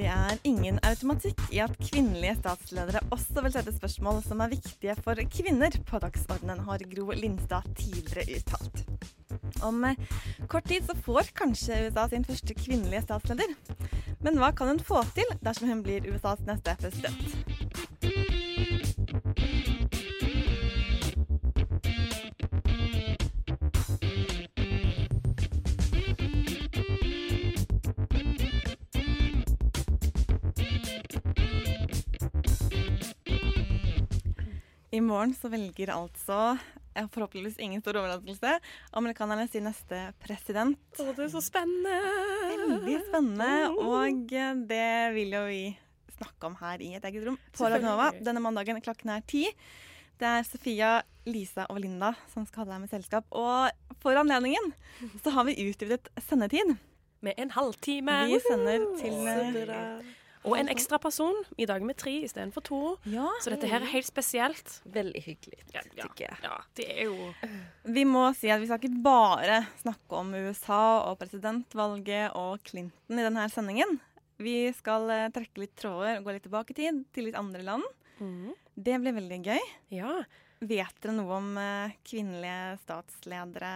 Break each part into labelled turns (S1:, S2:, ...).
S1: Det er ingen automatikk i at kvinnelige statsledere også vil sette spørsmål som er viktige for kvinner på dagsordenen, har Gro Lindstad tidligere uttalt. Om eh, kort tid så får kanskje USA sin første kvinnelige statsleder. Men hva kan hun få til dersom hun blir USAs neste president? I morgen så velger altså, forhåpentligvis ingen stor overraskelse, amerikanerne sin neste president.
S2: Å, det er så spennende!
S1: Veldig spennende, og eh, det vil jo vi snakke om her i et eget rom på Radio denne mandagen klokken er ti. Det er Sofia, Lisa og Linda som skal ha deg med selskap. Og for anledningen så har vi utvidet sendetid.
S2: Med en halvtime.
S1: Vi sender til.
S2: Og en ekstra person. I dag med tre istedenfor to.
S1: Ja,
S2: Så dette her er helt spesielt.
S3: Veldig hyggelig,
S2: Ja, ja,
S3: tykker jeg.
S2: ja, det er jo
S1: Vi må si at vi skal ikke bare snakke om USA og presidentvalget og Clinton i denne sendingen. Vi skal eh, trekke litt tråder og gå litt tilbake i tid, til litt andre land.
S2: Mm.
S1: Det blir veldig gøy.
S2: Ja.
S1: Vet dere noe om eh, kvinnelige statsledere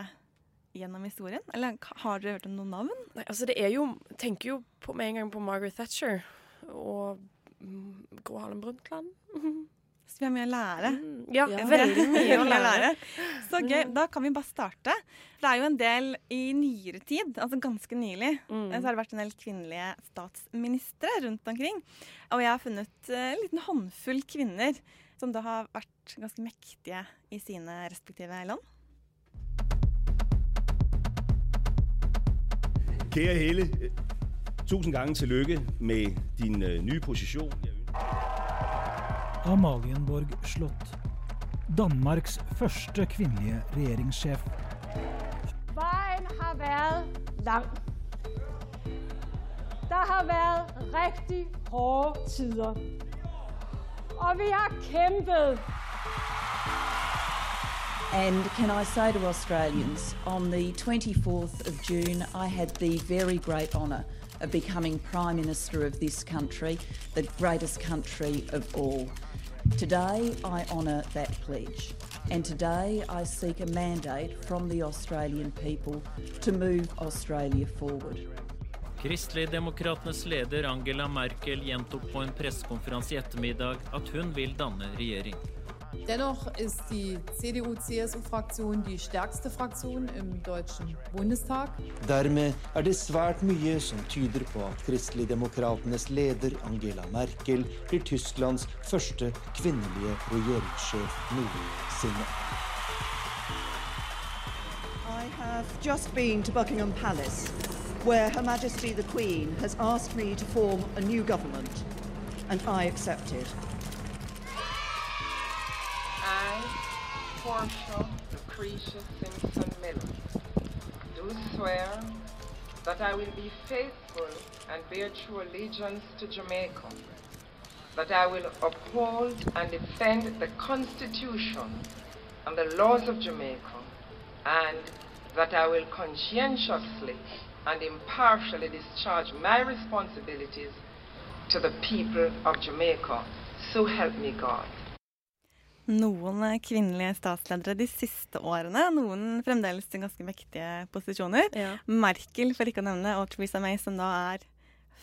S1: gjennom historien? Eller har dere hørt om noen navn?
S2: Nei, altså det er jo Tenker jo på, med en gang på Margaret Thatcher og mm, Gro Harlem Brundtland.
S1: Så vi har mye å lære.
S2: Mm, ja,
S3: Ja.
S2: veldig mye å lære.
S1: Så gøy. Da kan vi bare starte. Det er jo en del i nyere tid, altså ganske nylig,
S2: Mm.
S1: så har det vært en del kvinnelige statsministre rundt omkring. Og jeg har funnet eh, en liten håndfull kvinner som da har vært ganske mektige i sine respektive land.
S4: Kære Helle, tusind gange tillykke med din øh, nye position.
S5: Amalienborg slott. Danmarks første kvinnelige regjeringssjef.
S6: Veien har vært lang. Der har vært riktig hårde tider. Og vi har kjempet.
S7: And can I say to Australians, on the 24th of June, I had the very great honour of becoming Prime Minister of this country, the greatest country of all. Today, I honour that pledge. And today, I seek a mandate from the Australian people to move Australia forward.
S8: Kristeligdemokratenes leder Angela Merkel gjentok på en pressekonferanse i ettermiddag at hun vil danne regjering.
S6: Dennoch ist die CDU-CSU-Fraktion die stärkste Fraktion im Deutschen Bundestag.
S9: Dermed er det svært mye som tyder på at Kristeligdemokratenes leder Angela Merkel blir Tysklands første kvinnelige regjeringssjef noensinne.
S3: I have just been to Buckingham Palace, where Her Majesty the Queen has asked me to form a new government, and I accepted.
S6: Portia Lucretia Simpson Miller, do swear that I will be faithful and bear true allegiance to Jamaica, that I will uphold and defend the Constitution and the laws of Jamaica, and that I will conscientiously and impartially discharge my responsibilities to the people of Jamaica. So help me God.
S1: Noen eh, kvinnelige statsledere de siste årene, noen fremdeles i ganske mektige posisjoner.
S2: Ja.
S1: Merkel, for ikke å nevne, og Theresa May, som da er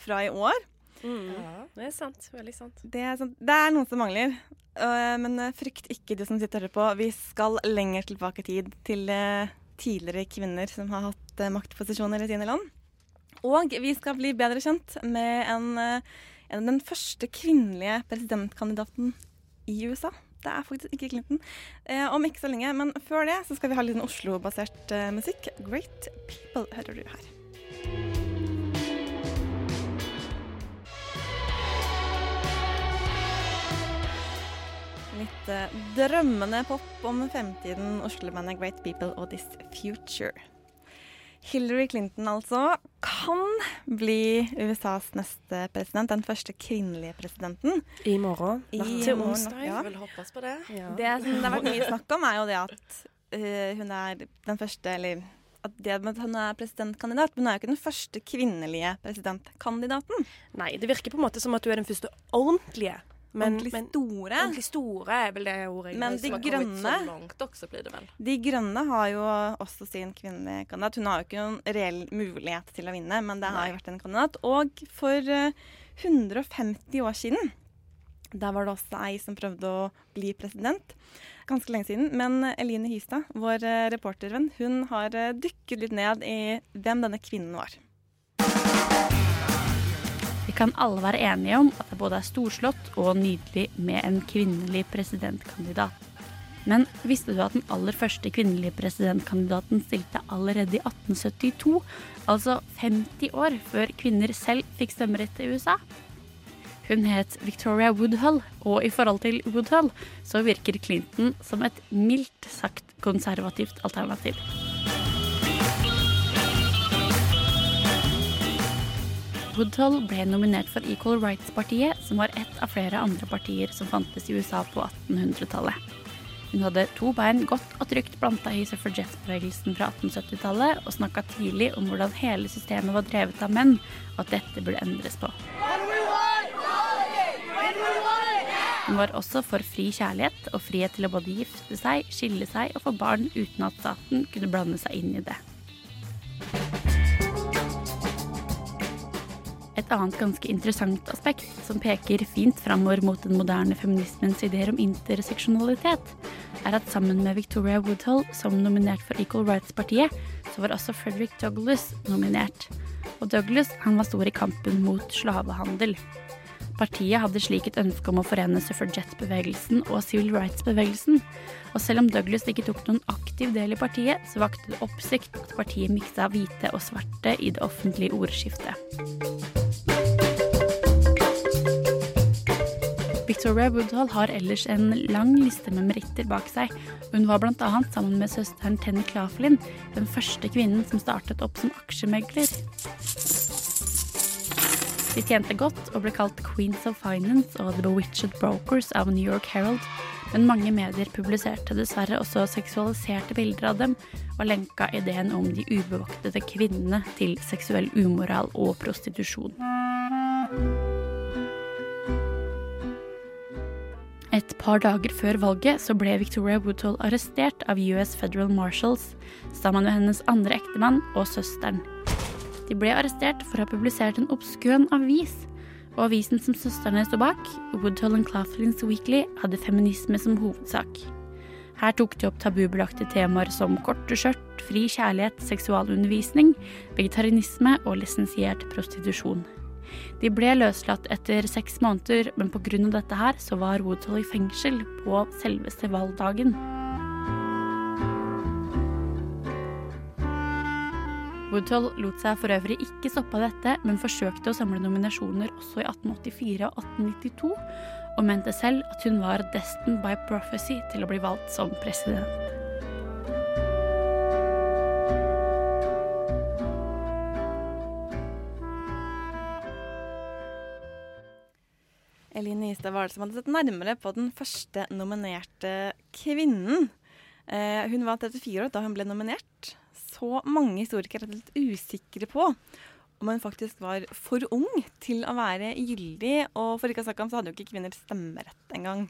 S1: fra i år.
S2: Mm. Det er sant. Veldig sant.
S1: Det er, sant. det er noen som mangler. Øh, men øh, frykt ikke, du som sitter og hører på. Vi skal lenger tilbake i tid, til øh, tidligere kvinner som har hatt maktposisjoner i sine land. Og vi skal bli bedre kjent med en, en, den første kvinnelige presidentkandidaten i USA. Det er faktisk ikke Clinton. Eh, om ikke så lenge, men før det så skal vi ha litt Oslo-basert eh, musikk. Great People hører du her. litt eh, drømmende pop om fremtiden, Oslo-bandet Great People og This Future. Hillary Clinton altså kan bli USAs neste president, den første kvinnelige presidenten.
S2: I morgen. Natt til onsdag.
S1: ja.
S2: Vi vil oss på det.
S1: Det som det har vært mye snakk om, er jo det at uh, hun er den første, eller at det med at hun er presidentkandidat, men hun er jo ikke den første kvinnelige presidentkandidaten.
S2: Nei, det virker på en måte som at hun er den første ordentlige. Men,
S1: Ordentlig
S2: men,
S1: store.
S2: Ordentlig store er vel det ordet.
S1: Men De. Grønne
S10: også blir det vel.
S1: De Grønne har jo også sin kvinnelige kandidat. Hun har jo ikke noen reell mulighet til å vinne, men det har jo vært en kandidat. Og for eh, 150 år siden, der var det også ei som prøvde å bli president. Ganske lenge siden. Men Eline Hystad, vår eh, reportervenn, hun har eh, dykket litt ned i hvem denne kvinnen var.
S11: Kan alle være enige om at det både er storslått og nydelig med en kvinnelig presidentkandidat. Men visste du at den aller første kvinnelige presidentkandidaten stilte allerede i 1872, altså 50 år før kvinner selv fikk stemmerett i USA? Hun het Victoria Woodhull, og i forhold til Woodhull så virker Clinton som et mildt sagt konservativt alternativ. Woodhull ble nominert for Equal Rights-partiet, som var ett av flere andre partier som fantes i USA på 1800-tallet. Hun hadde to bein godt og trygt planta i suffragettbevegelsen fra 1870-tallet, og snakka tidlig om hvordan hele systemet var drevet av menn, og at dette burde endres på. Hun var også for fri kjærlighet og frihet til å både gifte seg, skille seg og få barn uten at staten kunne blande seg inn i det. Et annet ganske interessant aspekt som peker fint framover mot den moderne feminismens ideer om interseksjonalitet, er at sammen med Victoria Woodhull som nominert for Equal Rights-partiet, så var også Frederick Douglass nominert. Og Douglass han var stor i kampen mot slavehandel. Partiet hadde slik et ønske om å forene suffragette-bevegelsen og civil rights-bevegelsen. Og selv om Douglas ikke tok noen aktiv del i partiet, så vakte det oppsikt at partiet miksa hvite og svarte i det offentlige ordskiftet. Victoria Woodhull har ellers en lang liste med meritter bak seg. Hun var bl.a. sammen med søsteren Tenny Claflin den første kvinnen som startet opp som aksjemegler. De tjente godt og ble kalt Queens of Finance og The Bewitched Brokers av New York Herald, men mange medier publiserte dessverre også seksualiserte bilder av dem og lenka ideen om de ubevoktede kvinnene til seksuell umoral og prostitusjon. Et par dager før valget så ble Victoria Woodhull arrestert av US Federal Marshals sammen med hennes andre ektemann og søsteren. De ble arrestert for å ha publisert en obskøn avis, og avisen som søstrene sto bak, Woodhull and Claflin's Weekly, hadde feminisme som hovedsak. Her tok de opp tabubelagte temaer som korte skjørt, fri kjærlighet, seksualundervisning, vegetarianisme og lisensiert prostitusjon. De ble løslatt etter seks måneder, men pga. dette her så var Woodhull i fengsel på selveste valgdagen. Woodhull lot seg for øvrig ikke stoppe av dette, men forsøkte å samle nominasjoner også i 1884 og 1892, og mente selv at hun var destined by prophecy til å bli valgt som president.
S1: Eline Istad var det som hadde sett nærmere på den første nominerte kvinnen. Eh, hun var 34 år da hun ble nominert. Så mange historikere er litt usikre på om hun faktisk var for ung til å være gyldig. Og for ikke å snakke om så hadde jo ikke kvinner stemmerett engang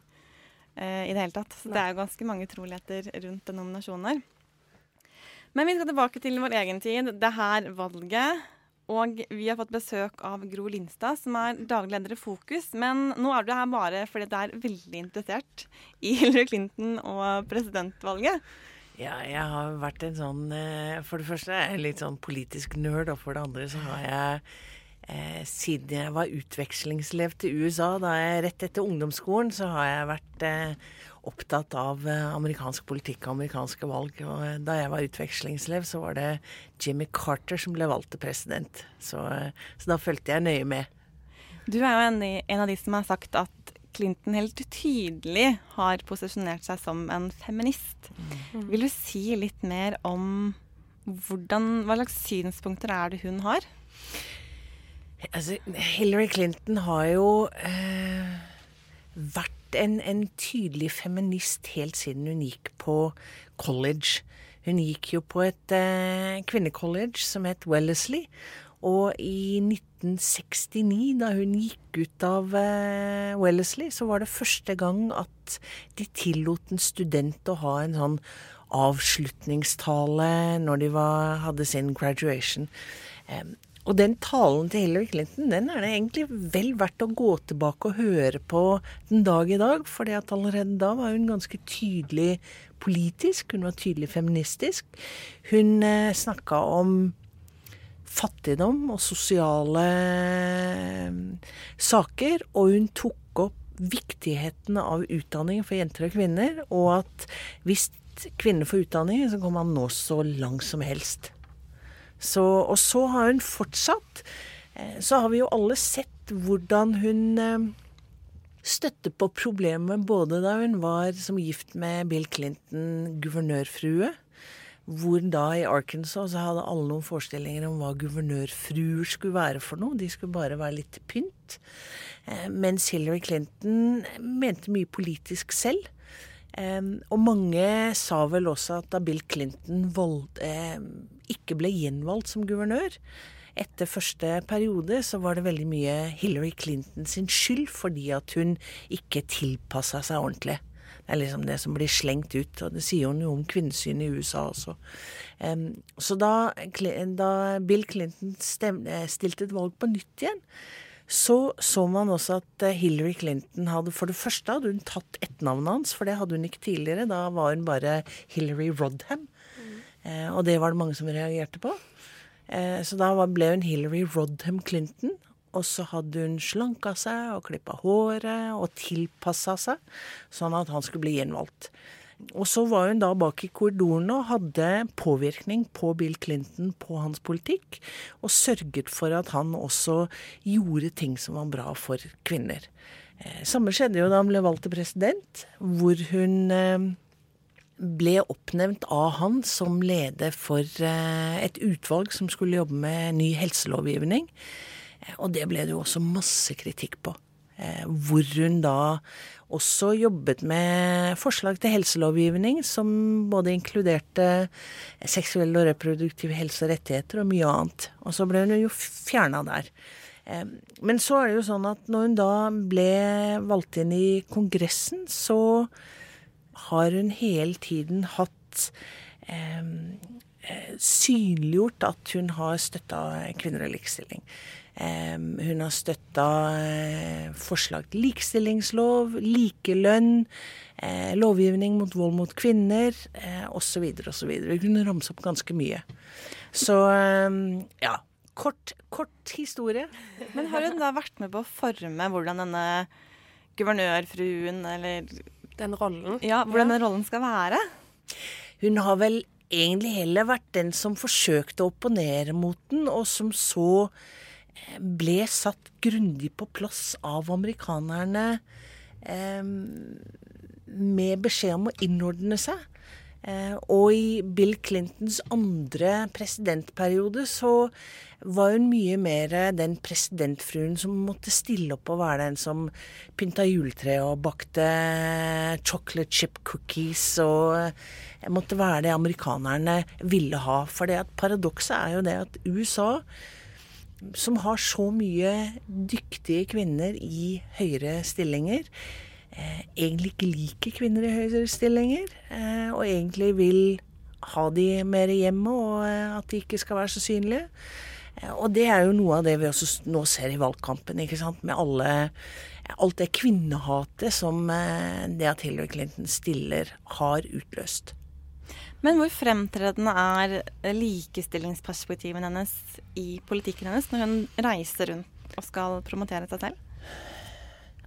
S1: eh, i det hele tatt. Så det er jo ganske mange utroligheter rundt den nominasjonen her. Men vi skal tilbake til vår egen tid. Det her valget. Og vi har fått besøk av Gro Lindstad, som er daglig leder i Fokus. Men nå er du her bare fordi du er veldig interessert i Hillary Clinton og presidentvalget.
S12: Ja, jeg har vært en sånn eh, For det første er jeg litt sånn politisk nerd, og for det andre så har jeg eh, siden jeg var utvekslingselev til USA, da jeg rett etter ungdomsskolen, så har jeg vært eh, opptatt av eh, amerikansk politikk og amerikanske valg. Og eh, da jeg var utvekslingselev, så var det Jimmy Carter som ble valgt til president. Så, så da fulgte jeg nøye med.
S1: Du er jo en, en av de som har sagt at Clinton helt tydelig har posisjonert seg som en feminist.
S2: Mm.
S1: Vil du si litt mer om hvordan, hva slags synspunkter er det hun har?
S12: Altså, Hillary Clinton har jo eh, vært en, en, tydelig feminist helt siden hun gikk på college. Hun gikk jo på et eh, kvinnecollege som het Wellesley. Og i 1969, da hun gikk ut av eh, Wellesley, så var det første gang at de tillot en student å ha en sånn avslutningstale når de var, hadde sin graduation. Og den talen til Hillary Clinton den er det egentlig vel verdt å gå tilbake og høre på den dag i dag. For allerede da var hun ganske tydelig politisk, hun var tydelig feministisk. Hun eh, snakka om fattigdom og sosiale eh, saker, og hun tok opp viktigheten av utdanning for jenter og kvinner, og at hvis kvinner får utdanning, så kan man nå så langt som helst. Så, og så har hun fortsatt. Eh, så har vi jo alle sett hvordan hun støtte på problemet både da hun var som gift med Bill Clinton guvernørfrue. Hvor da i Arkansas så hadde alle noen forestillinger om hva guvernørfruer skulle være for noe. De skulle bare være litt pynt. Eh, mens Hillary Clinton mente mye politisk selv. Um, og mange sa vel også at da Bill Clinton vold, um, ikke ble gjenvalgt som guvernør etter første periode, så var det veldig mye Hillary Clinton sin skyld fordi at hun ikke tilpassa seg ordentlig. Er liksom det som blir slengt ut, og det sier jo noe om kvinnesynet i USA også. Så da, da, Bill Clinton stemte, stilte et valg på nytt igjen, så så man også at eh, Hillary Clinton hadde For det første hadde hun tatt etternavnet hans, for det hadde hun ikke tidligere. Da var hun bare Hillary Rodham. Mm. Eh, og det var det mange som reagerte på. Eh, så da ble hun Hillary Rodham Clinton. Og så hadde hun slanka seg og klippa håret og tilpassa seg, sånn at han skulle bli gjenvalgt. Og så var hun da bak i korridorene og hadde påvirkning på Bill Clinton på hans politikk, og sørget for at han også gjorde ting som var bra for kvinner. Eh, samme skjedde jo da han ble valgt til president, hvor hun eh, ble oppnevnt av han som leder for eh, et utvalg som skulle jobbe med ny helselovgivning. Og det ble det jo også masse kritikk på. Hvor hun da også jobbet med forslag til helselovgivning som både inkluderte seksuell og reproduktiv helse og rettigheter og mye annet. Og så ble hun jo fjerna der. Men så er det jo sånn at når hun da ble valgt inn i Kongressen, så har hun hele tiden hatt eh, synliggjort at hun har støtta kvinner og likestilling. Hun har støtta eh, forslag til likestillingslov, likelønn, eh, lovgivning mot vold mot kvinner osv. osv. Vi kunne ramse opp ganske mye. Så ja. Kort, kort historie.
S1: Men har hun da vært med på å forme hvordan denne guvernørfruen, eller
S2: Den rollen?
S1: Ja, hvordan den rollen skal være?
S12: Hun har vel egentlig heller vært den som forsøkte å opponere mot den, og som så ble satt grundig på plass av amerikanerne eh, med beskjed om å innordne seg. Eh, og i Bill Clintons andre presidentperiode så var hun mye mer den presidentfruen som måtte stille opp og være den som pynta juletre og bakte chocolate chip cookies og måtte være det amerikanerne ville ha. For paradokset er jo det at USA som har så mye dyktige kvinner i høyere stillinger, eh, egentlig ikke liker kvinner i høyere stillinger, eh, og egentlig vil ha de mer hjemme, og eh, at de ikke skal være så synlige. Og det er jo noe av det vi også nå ser i valgkampen, ikke sant, med alle, alt det kvinnehatet som det at Hillary Clinton stiller, har utløst.
S1: Men hvor fremtredende er likestillingsperspektiven hennes i politikken hennes når hun reiser rundt og skal promotere seg selv?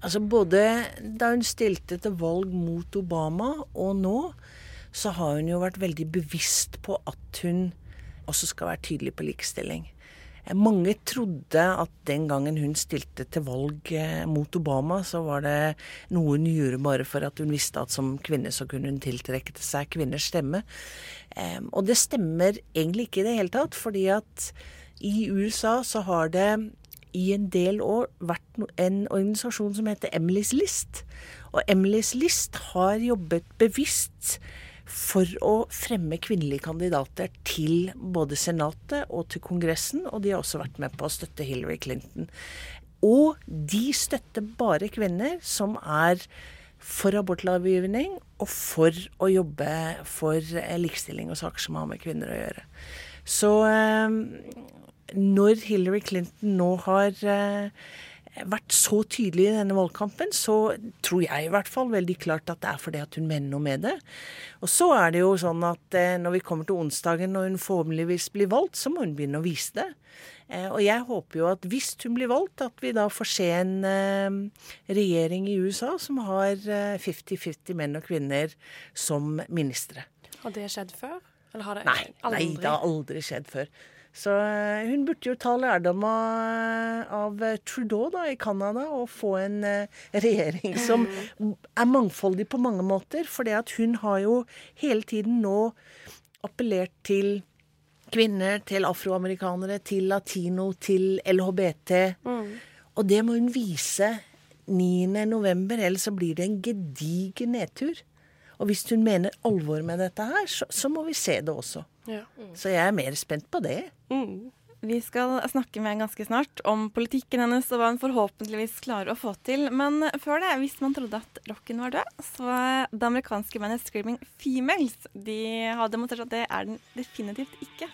S12: Altså Både da hun stilte til valg mot Obama og nå, så har hun jo vært veldig bevisst på at hun også skal være tydelig på likestilling. Mange trodde at den gangen hun stilte til valg eh, mot Obama, så var det noe hun gjorde bare for at hun visste at som kvinne så kunne hun tiltrekke til seg kvinners stemme. Og det stemmer egentlig ikke i det hele tatt, fordi at i USA så har det i en del år vært en organisasjon som heter Emily's List. Og Emily's List har jobbet bevisst for å fremme kvinnelige kandidater til både Senatet og til Kongressen, og de har også vært med på å støtte Hillary Clinton. Og de støtter bare kvinner som er for abortlovgivning og for å jobbe for likestilling og saker som har med kvinner å gjøre. Så eh, når Hillary Clinton nå har eh, vært så tydelig i denne valgkampen, så tror jeg i hvert fall veldig klart at det er fordi at hun mener noe med det. Og så er det jo sånn at eh, når vi kommer til onsdagen når hun forhåpentligvis blir valgt, så må hun begynne å vise det. Eh, og jeg håper jo at hvis hun blir valgt, at vi da får se en eh, regjering i USA som har 50-50 menn og kvinner som ministre.
S2: Har det skjedd før? Eller har det
S12: nei, aldri? Nei, det har aldri skjedd før. Så eh, hun burde jo ta lærdom av Trudeau da, i Canada og få en uh, regjering som er mangfoldig på mange måter. For hun har jo hele tiden nå appellert til kvinner, til afroamerikanere, til latino, til LHBT. Mm. Og det må hun vise 9.11., ellers så blir det en gedigen nedtur. Og hvis hun mener alvor med dette her, så, så må vi se det også. Ja. Mm. Så jeg er mer spent på det.
S1: Mm. Vi skal snakke med henne ganske snart om politikken hennes og hva hun forhåpentligvis klarer å få til. Men før det, hvis man trodde at rocken var død, så det amerikanske bandet Screaming Females de har demonstrert at det er den definitivt ikke.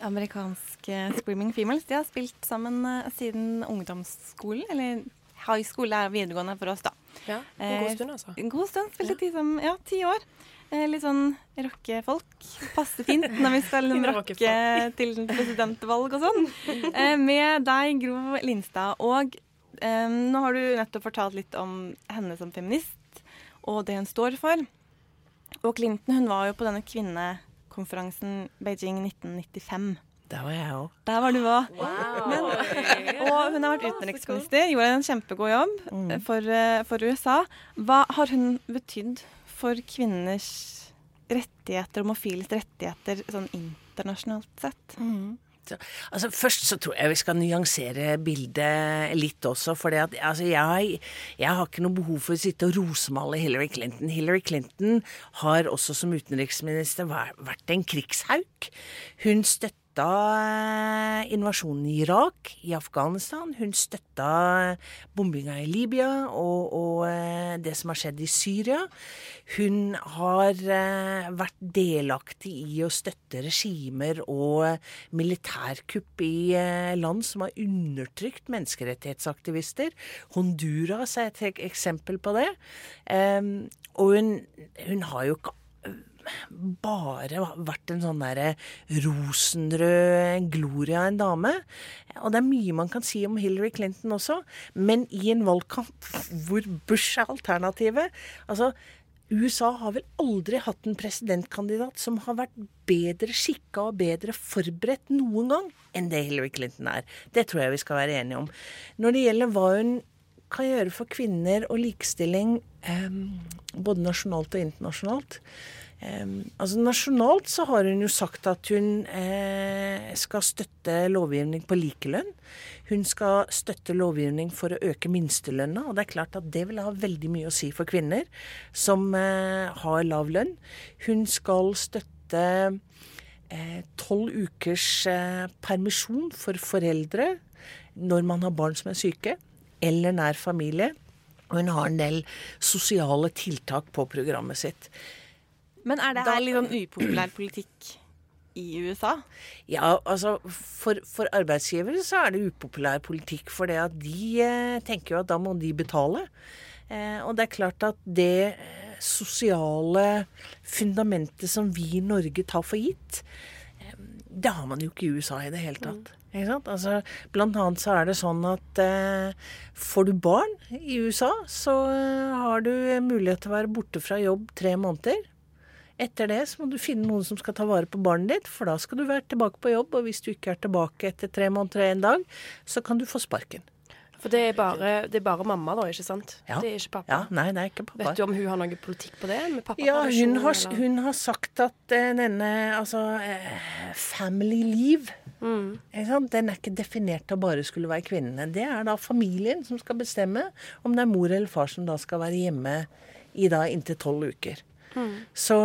S1: Amerikanske Screaming Females de har spilt sammen eh, siden ungdomsskolen, eller high school er videregående for oss, da.
S2: Ja, En god stund, altså.
S1: En god stund. Spilte ja. som ja, ti år. Eh, litt sånn rockefolk. Passer fint når vi skal rocke til presidentvalg og sånn. Eh, med deg, Gro Lindstad. Og eh, nå har du nettopp fortalt litt om henne som feminist, og det hun står for. Og Clinton hun var jo på denne kvinnekonferansen Beijing 1995.
S12: Der var jeg òg.
S1: Der var du òg. Wow. og hun har vært utenriksminister, gjorde en kjempegod jobb mm. for, eh, for, USA. Hva har hun betydd for kvinners rettigheter, homofiles rettigheter, sånn internasjonalt sett?
S12: Mm. Altså, først så tror jeg vi skal nyansere bildet litt også. For altså, jeg, jeg, har ikke noe behov for å sitte og rosemale Hillary Clinton. Hillary Clinton har også som utenriksminister vært en krigshauk. Hun støtter støtta eh, invasjonen i Irak, i Afghanistan. Hun støtta bombinga i Libya og, og, eh, det som har skjedd i Syria. Hun har eh, vært delaktig i å støtte regimer og militærkupp i land som har undertrykt menneskerettighetsaktivister. Honduras er et eksempel på det. Og hun, hun har jo ikke bare vært en sånn derre rosenrød gloria en dame. Og det er mye man kan si om Hillary Clinton også, men i en valgkamp hvor Bush er alternativet Altså, USA har vel aldri hatt en presidentkandidat som har vært bedre skikka og bedre forberedt noen gang enn det Hillary Clinton er. Det tror jeg vi skal være enige om. Når det gjelder hva hun kan gjøre for kvinner og likestilling, eh, både nasjonalt og internasjonalt, altså Nasjonalt så har hun jo sagt at hun eh, skal støtte lovgivning på likelønn. Hun skal støtte lovgivning for å øke minstelønna, og det er klart at det vil ha veldig mye å si for kvinner som eh, har lav lønn. Hun skal støtte eh, tolv ukers permisjon for foreldre når man har barn som er syke, eller nær familie. Og hun har en del sosiale tiltak på programmet sitt.
S1: Men er det her litt sånn upopulær politikk i USA?
S12: Ja, altså for, for arbeidsgivere så er det upopulær politikk. For det at de eh, tenker jo at da må de betale. Eh, og det er klart at det eh, sosiale fundamentet som vi i Norge tar for gitt, eh, Det har man jo ikke i USA i det hele tatt. Ikke sant? Altså, blant annet så er det sånn at eh, får du barn i USA, så eh, har du mulighet til å være borte fra jobb tre måneder. Etter det så må du finne noen som skal ta vare på barnet ditt, for da skal du være tilbake på jobb. Og hvis du ikke er tilbake etter tre måneder og en dag, så kan du få sparken.
S2: For det er bare, det er bare mamma, da, ikke sant?
S12: Ja.
S2: Det er ikke pappa.
S12: Ja, nei, det er ikke pappa.
S2: Vet du om hun har noe politikk på det? Med pappa
S12: Ja, hun har, hun har sagt at eh, denne altså eh, family leave
S2: Mm.
S12: Den er ikke definert til å bare skulle være kvinnene. Det er da familien som skal bestemme om det er mor eller far som da skal være hjemme i da inntil tolv uker.
S2: Mm.
S12: Så,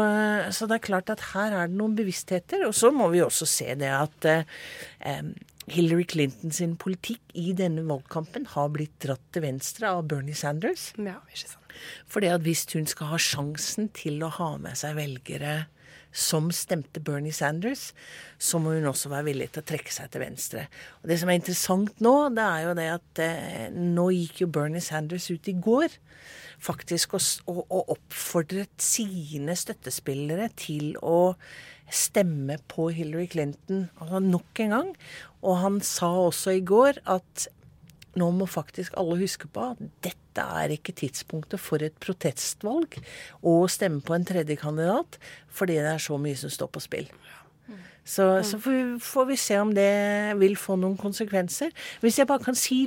S12: så det er klart at her er det noen bevisstheter. Og så må vi også se det at eh, Hillary Clinton sin politikk i denne valgkampen har blitt dratt til venstre av Bernie Sanders.
S2: Ja, ikke sant.
S12: Fordi at hvis hun skal ha sjansen til å ha med seg velgere som stemte Bernie Sanders, så må hun også være villig til å trekke seg til venstre. Og Det som er interessant nå, det er jo det at eh, nå gikk jo Bernie Sanders ut i går faktisk og, og, og oppfordret sine støttespillere til å stemme på Hillary Clinton altså nok en gang. Og han sa også i går at nå må faktisk alle huske på at dette er ikke tidspunktet for et protestvalg å stemme på en tredje kandidat, fordi det er så mye som står på spill. Så, så får, vi, får vi se om det vil få noen konsekvenser. Hvis jeg bare kan si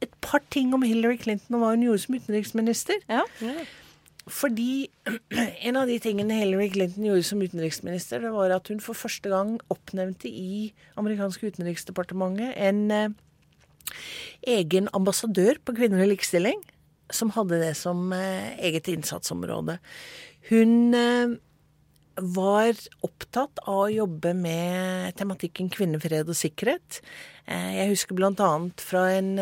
S12: et par ting om Hillary Clinton og hva hun gjorde som utenriksminister. Fordi en av de tingene Hillary Clinton gjorde som utenriksminister, det var at hun for første gang oppnevnte i amerikanske utenriksdepartementet en eh, egen ambassadør på kvinner og likestilling, som hadde det som eh, eget innsatsområde. Hun eh, var opptatt av å jobbe med tematikken kvinnefred og sikkerhet. Eh, Jeg husker bl.a. fra en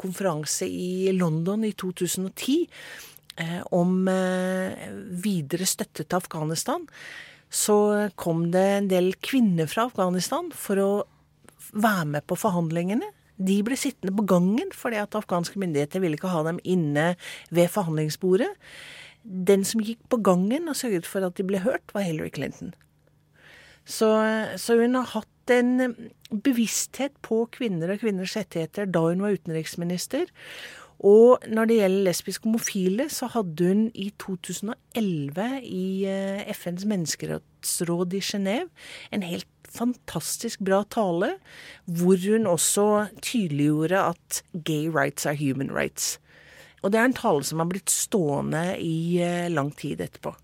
S12: konferanse i London i 2010 eh, om videre støtte til Afghanistan. Så kom det en del kvinner fra Afghanistan for å være med på forhandlingene. De ble sittende på gangen fordi at afghanske myndigheter ville ikke ha dem inne ved forhandlingsbordet. Den som gikk på gangen og sørget for at de ble hørt, var Hillary Clinton. Så, så hun har hatt en bevissthet på kvinner og kvinners rettigheter da hun var utenriksminister. Og når det gjelder lesbiske homofile, så hadde hun i 2011 i eh, FNs menneskerettsråd i Genéve en helt fantastisk bra tale, hvor hun også tydeliggjorde at gay rights are human rights. Og det er en tale som har blitt stående i eh, lang tid etterpå.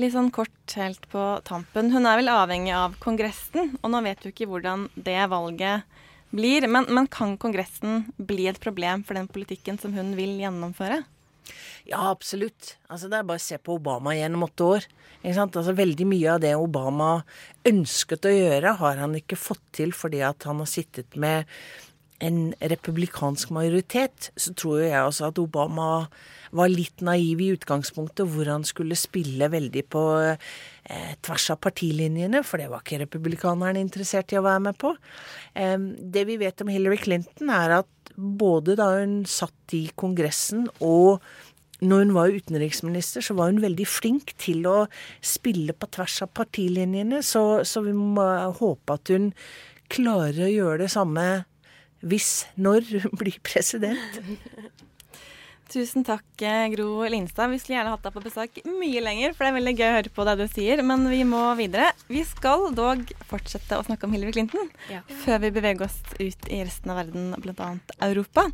S1: Litt sånn kort helt på tampen. Hun er vel avhengig av Kongressen, og nå vet du ikke hvordan det valget blir. Men, men kan Kongressen bli et problem for den politikken som hun vil gjennomføre?
S12: Ja, absolutt. Altså, det er bare å se på Obama gjennom åtte år. Altså, veldig mye av det Obama ønsket å gjøre, har han ikke fått til fordi at han har sittet med en republikansk majoritet. Så tror jeg også at Obama var litt naiv i utgangspunktet, hvor han skulle spille veldig på eh, tvers av partilinjene, for det var ikke republikanerne interessert i å være med på. Eh, det vi vet om Hillary Clinton, er at både da hun satt i Kongressen og når hun var utenriksminister, så var hun veldig flink til å spille på tvers av partilinjene, så, så vi må håpe at hun klarer å gjøre det samme hvis, når hun blir president.
S1: Tusen takk, eh, Gro Lindstad. Vi skulle gjerne hatt deg på besøk mye lenger, for det er veldig gøy å høre på det du sier, men vi må videre. Vi skal dog fortsette å snakke om Hillary Clinton
S2: Ja.
S1: før vi beveger oss ut i resten av verden, bl.a. Europa,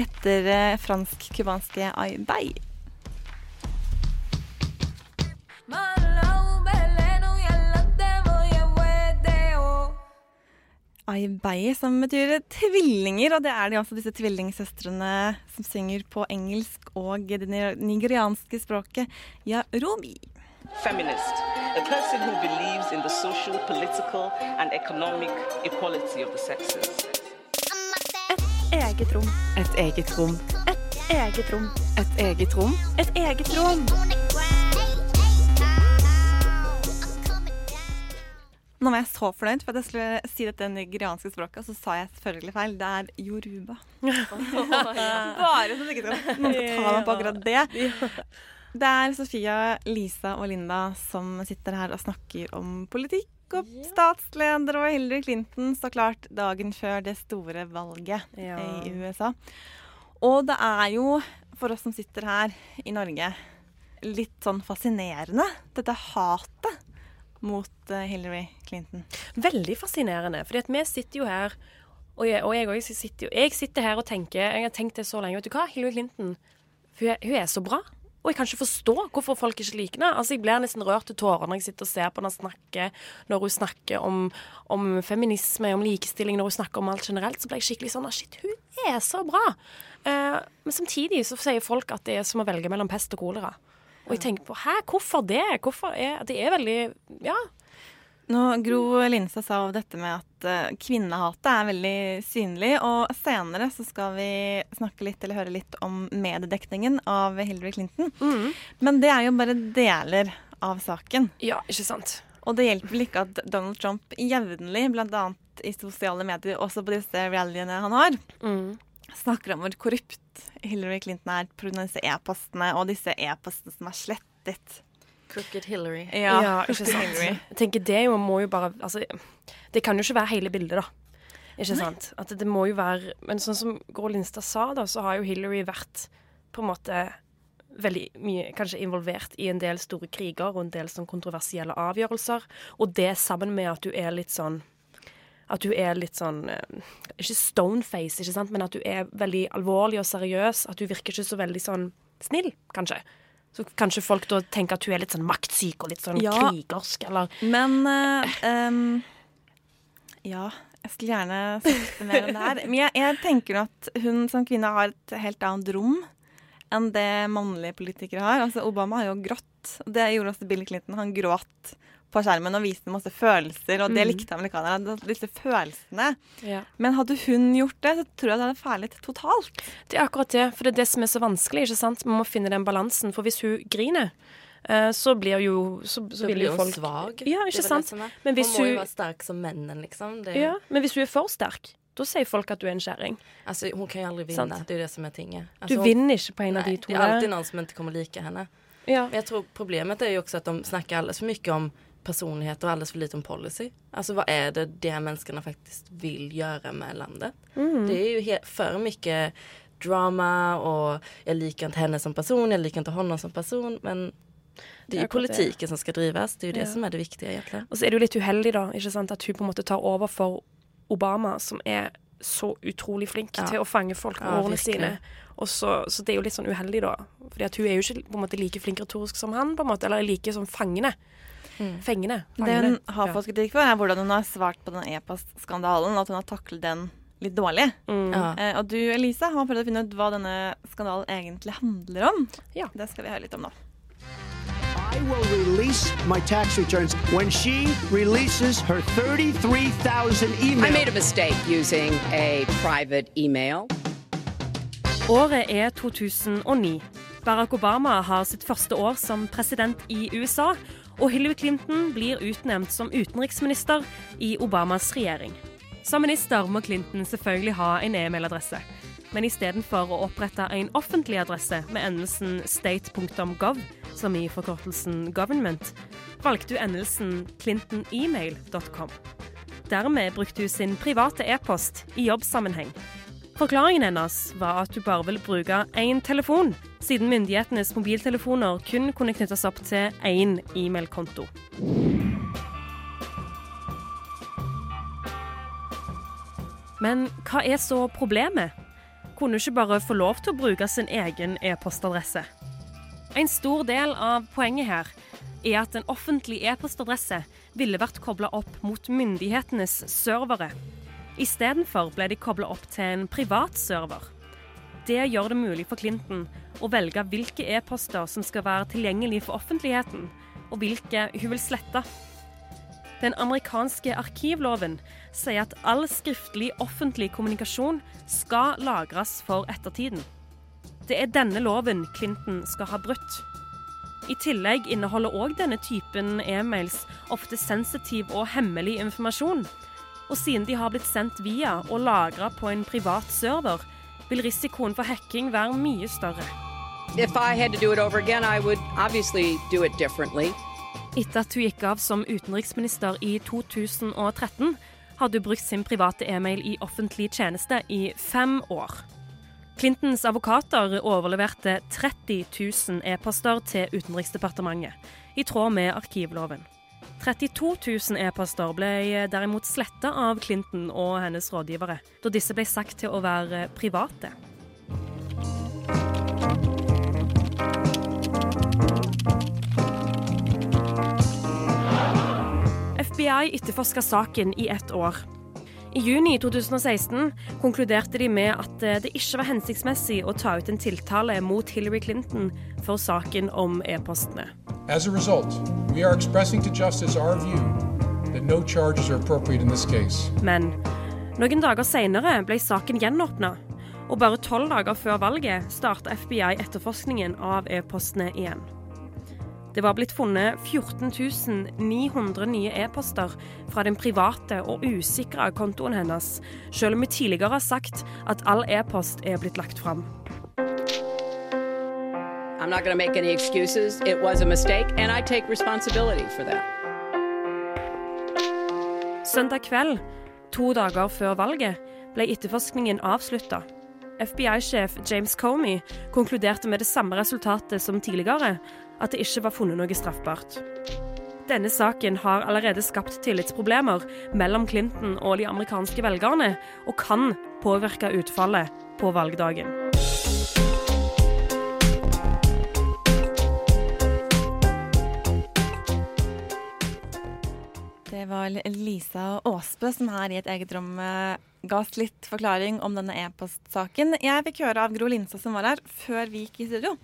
S1: etter eh, fransk-cubanske Ai Bei. Ai Bei, som betyr tvillinger, og det er de også disse tvillingsøstrene som synger på engelsk og det nigerianske språket yarobi.
S10: Feminist, a person who believes in the social, political, and economic equality of the sexes.
S13: Eget rom.
S1: Et eget rom.
S13: Et eget rom.
S1: Et eget rom.
S13: Et eget rom.
S1: Nå var jeg så fornøyd for at jeg skulle si dette nigerianske språket, og så sa jeg selvfølgelig feil. Det er yoruba. Bare så du ikke skal noen skal ta meg på akkurat det. Det er Sofia, Lisa og Linda som sitter her og snakker om politikk og statsleder og Hillary Clinton så klart dagen før det store valget
S2: Ja.
S1: i USA. Og det er jo, for oss som sitter her i Norge, litt sånn fascinerende, dette hatet mot eh, Hillary Clinton.
S2: Veldig fascinerende. fordi vi sitter jo her, og jeg, og jeg, sitter, jeg sitter her og tenker Jeg har tenkt det så lenge. Vet du hva? Hillary Clinton, hun er, hun er så bra. Og jeg kan ikke forstå hvorfor folk ikke liker henne. Altså, Jeg blir nesten rørt til tårer når jeg sitter og ser på henne snakke, når hun snakker om, om feminisme, om likestilling, når hun snakker om alt generelt. Så blir jeg skikkelig sånn Shit, hun er så bra. Eh, men samtidig så sier folk at det er som å velge mellom pest og kolera. Og jeg tenker på hæ, hvorfor det? Hvorfor er, det er veldig Ja.
S1: Nå, Gro Linsa sa jo dette med at eh, kvinnehatet er veldig synlig. Og senere så skal vi snakke litt eller høre litt om mediedekningen av Hillary Clinton. Men det er jo bare deler av saken.
S2: Ja, ikke sant?
S1: Og det hjelper vel ikke at Donald Trump jevnlig, bl.a. i sosiale medier, også på disse rallyene han har, snakker om hvor korrupt Hillary Clinton er pga. disse e-postene og disse e-postene som er slettet.
S14: Crooked Hillary.
S1: Ja,
S2: ikke sant.
S1: Hillary.
S2: Jeg tenker det jo må jo bare Altså, det kan jo ikke være hele bildet, da. Ikke
S1: Nei.
S2: sant? At det må jo være Men sånn som Gro Lindstad sa, da, så har jo Hillary vært på en måte veldig mye kanskje involvert i en del store kriger og en del sånn kontroversielle avgjørelser. Og det sammen med at du er litt sånn At du er litt sånn eh, Ikke stoneface, ikke sant, men at du er veldig alvorlig og seriøs. At du virker ikke så veldig sånn snill, kanskje. Så kanskje folk da tenker at hun er litt sånn maktsyk og litt sånn
S1: Ja.
S2: krigersk, eller
S1: Men uh, um, Ja, jeg skulle gjerne sagt mer om det her. Men jeg, jeg tenker at hun som kvinne har et helt annet rom enn det mannlige politikere har. Altså Obama har jo grått. Det gjorde også Bill Clinton. Han gråt på skjermen og viste masse følelser, og det
S2: Mm.
S1: likte amerikanerne. Disse følelsene.
S2: Ja.
S1: Men hadde hun gjort det, så tror jeg det hadde feilet totalt.
S2: Det er akkurat det, for det er det som er så vanskelig. ikke sant? Man må finne den balansen. For hvis hun griner, eh, så blir jo Så, så
S14: Så
S2: vil
S14: blir
S2: jo
S14: hun
S2: folk
S14: svag.
S2: Ja, ikke sant? Men hvis
S14: Hun må jo være sterk som mennene, liksom. Det,
S2: Ja, men hvis hun er for sterk, da sier folk at du er en kjerring.
S14: Altså, hun kan jo aldri
S2: vinne.
S14: Sant. det er jo det som er tinget.
S2: Du vinner ikke på en av de to
S14: Det er alltid noen som ikke kommer like henne.
S2: Ja.
S14: Men jag tror problemet er jo også at de snakker altfor mye om personlighet og alldeles for lite om policy. Alltså vad är det de här människorna faktiskt vill göra med landet?
S2: Mm.
S14: Det är ju för mycket drama och jag liker inte henne som person, jag liker inte honom som person. Men det
S2: er jo
S14: politikken som skal drives, det er jo det
S2: Ja.
S14: som er det viktige. egentlig.
S2: Og så er det jo litt uheldig, da, ikke sant, at hun på en måte tar over for Obama, som er så utrolig flink
S14: Ja.
S2: til å fange folk med
S14: Ja,
S2: ordene
S14: virkelig.
S2: sine. Og så, så det er jo litt sånn uheldig, da. Fordi at hun er jo ikke på en måte like flink retorisk som han, på en måte, eller like sånn fangende. Fengende.
S1: Det hun har fått kritikk for, er hvordan hun har svart på den e-postskandalen. At hun har taklet den litt dårlig.
S14: Mm.
S1: Eh, og du, Elise, har prøvd å finne ut hva denne skandalen egentlig handler om.
S2: Ja.
S1: Det skal vi høre litt om nå.
S15: I will release my tax returns when she releases her 33,000 emails.
S16: I made a mistake using a private email.
S2: Året er 2009. Barack Obama har sitt første år som president i USA, og Hillary Clinton blir utnevnt som utenriksminister i Obamas regjering. Som minister må Clinton selvfølgelig ha en e-mailadresse, men istedenfor å opprette en offentlig adresse med endelsen state.gov, som i forkortelsen government, valgte hun endelsen clintonemail.com. Dermed brukte hun sin private e-post i jobbsammenheng. Forklaringen hennes var at hun bare ville bruke én telefon, siden myndighetenes mobiltelefoner kun kunne knyttes opp til én e-mailkonto. Men hva er så problemet? Kunne hun ikke bare få lov til å bruke sin egen e-postadresse? En stor del av poenget her er at en offentlig e-postadresse ville vært kobla opp mot myndighetenes servere. Istedenfor ble de kobla opp til en privat server. Det gjør det mulig for Clinton å velge hvilke e-poster som skal være tilgjengelige for offentligheten, og hvilke hun vil slette. Den amerikanske arkivloven sier at all skriftlig offentlig kommunikasjon skal lagres for ettertiden. Det er denne loven Clinton skal ha brutt. I tillegg inneholder òg denne typen e-mails ofte sensitiv og hemmelig informasjon. Og siden de har blitt sendt via og lagra på en privat server, vil risikoen for hacking være mye større.
S16: Again.
S2: Etter at hun gikk av som utenriksminister i 2013, hadde hun brukt sin private e-mail i offentlig tjeneste i fem år. Clintons advokater overleverte 30 000 e-poster til Utenriksdepartementet, i tråd med arkivloven. 32 000 e-poster ble derimot sletta av Clinton og hennes rådgivere, da disse ble sagt til å være private. FBI etterforska saken i ett år. I juni 2016 konkluderte de med at eh, det ikke var hensiktsmessig å ta ut en tiltale mot Hillary Clinton for saken om e-postene.
S17: As a result, we are expressing to justice our view that no charges are appropriate in this case.
S2: Men noen dager senere ble saken gjenåpna, og bare tolv dager før valget starta FBI etterforskningen av e-postene igjen. Det var blitt funnet 14 900 nye e-poster fra den private og usikra kontoen hennes, selv om vi tidligere har sagt at all e-post er blitt lagt fram.
S16: I'm not going to make any excuses. It was a mistake, and I take responsibility for that.
S2: Søndag kveld, to dager før valget, ble etterforskningen avslutta. FBI-sjef James Comey konkluderte med det samme resultatet som tidligere, at det ikke var funnet noe straffbart. Denne saken har allerede skapt tillitsproblemer mellom Clinton og de amerikanske velgerne, og kan påvirke utfallet på valgdagen.
S1: Det var Lisa Aasbø som her i et eget rom eh, ga oss litt forklaring om denne e-postsaken. Jeg fikk høre av Gro Linsa som var her før vi gikk i studio,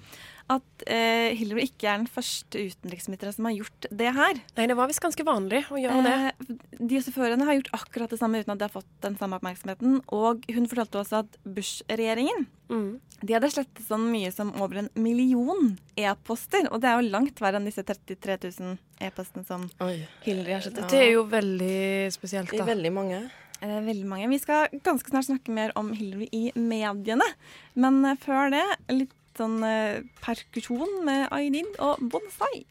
S1: at eh, Hillary ikke er den første utenriksministeren som har gjort det her.
S2: Nei, det var visst ganske vanlig å gjøre det.
S1: Eh, de også før henne har gjort akkurat det samme uten at de har fått den samme oppmerksomheten. Og hun fortalte også at Bush-regjeringen
S2: Mm.
S1: de hadde slettet sånn mye som over en million e-poster. Og det er jo langt verre enn disse 33 000 e-postene som Hillary har slettet.
S18: Det er jo veldig spesielt,
S1: Det er veldig mange. Eh, veldig mange. Vi skal ganske snart snakke mer om Hillary i mediene. Men eh, før det litt sånn eh, perkusjon med Aydin og bonsai.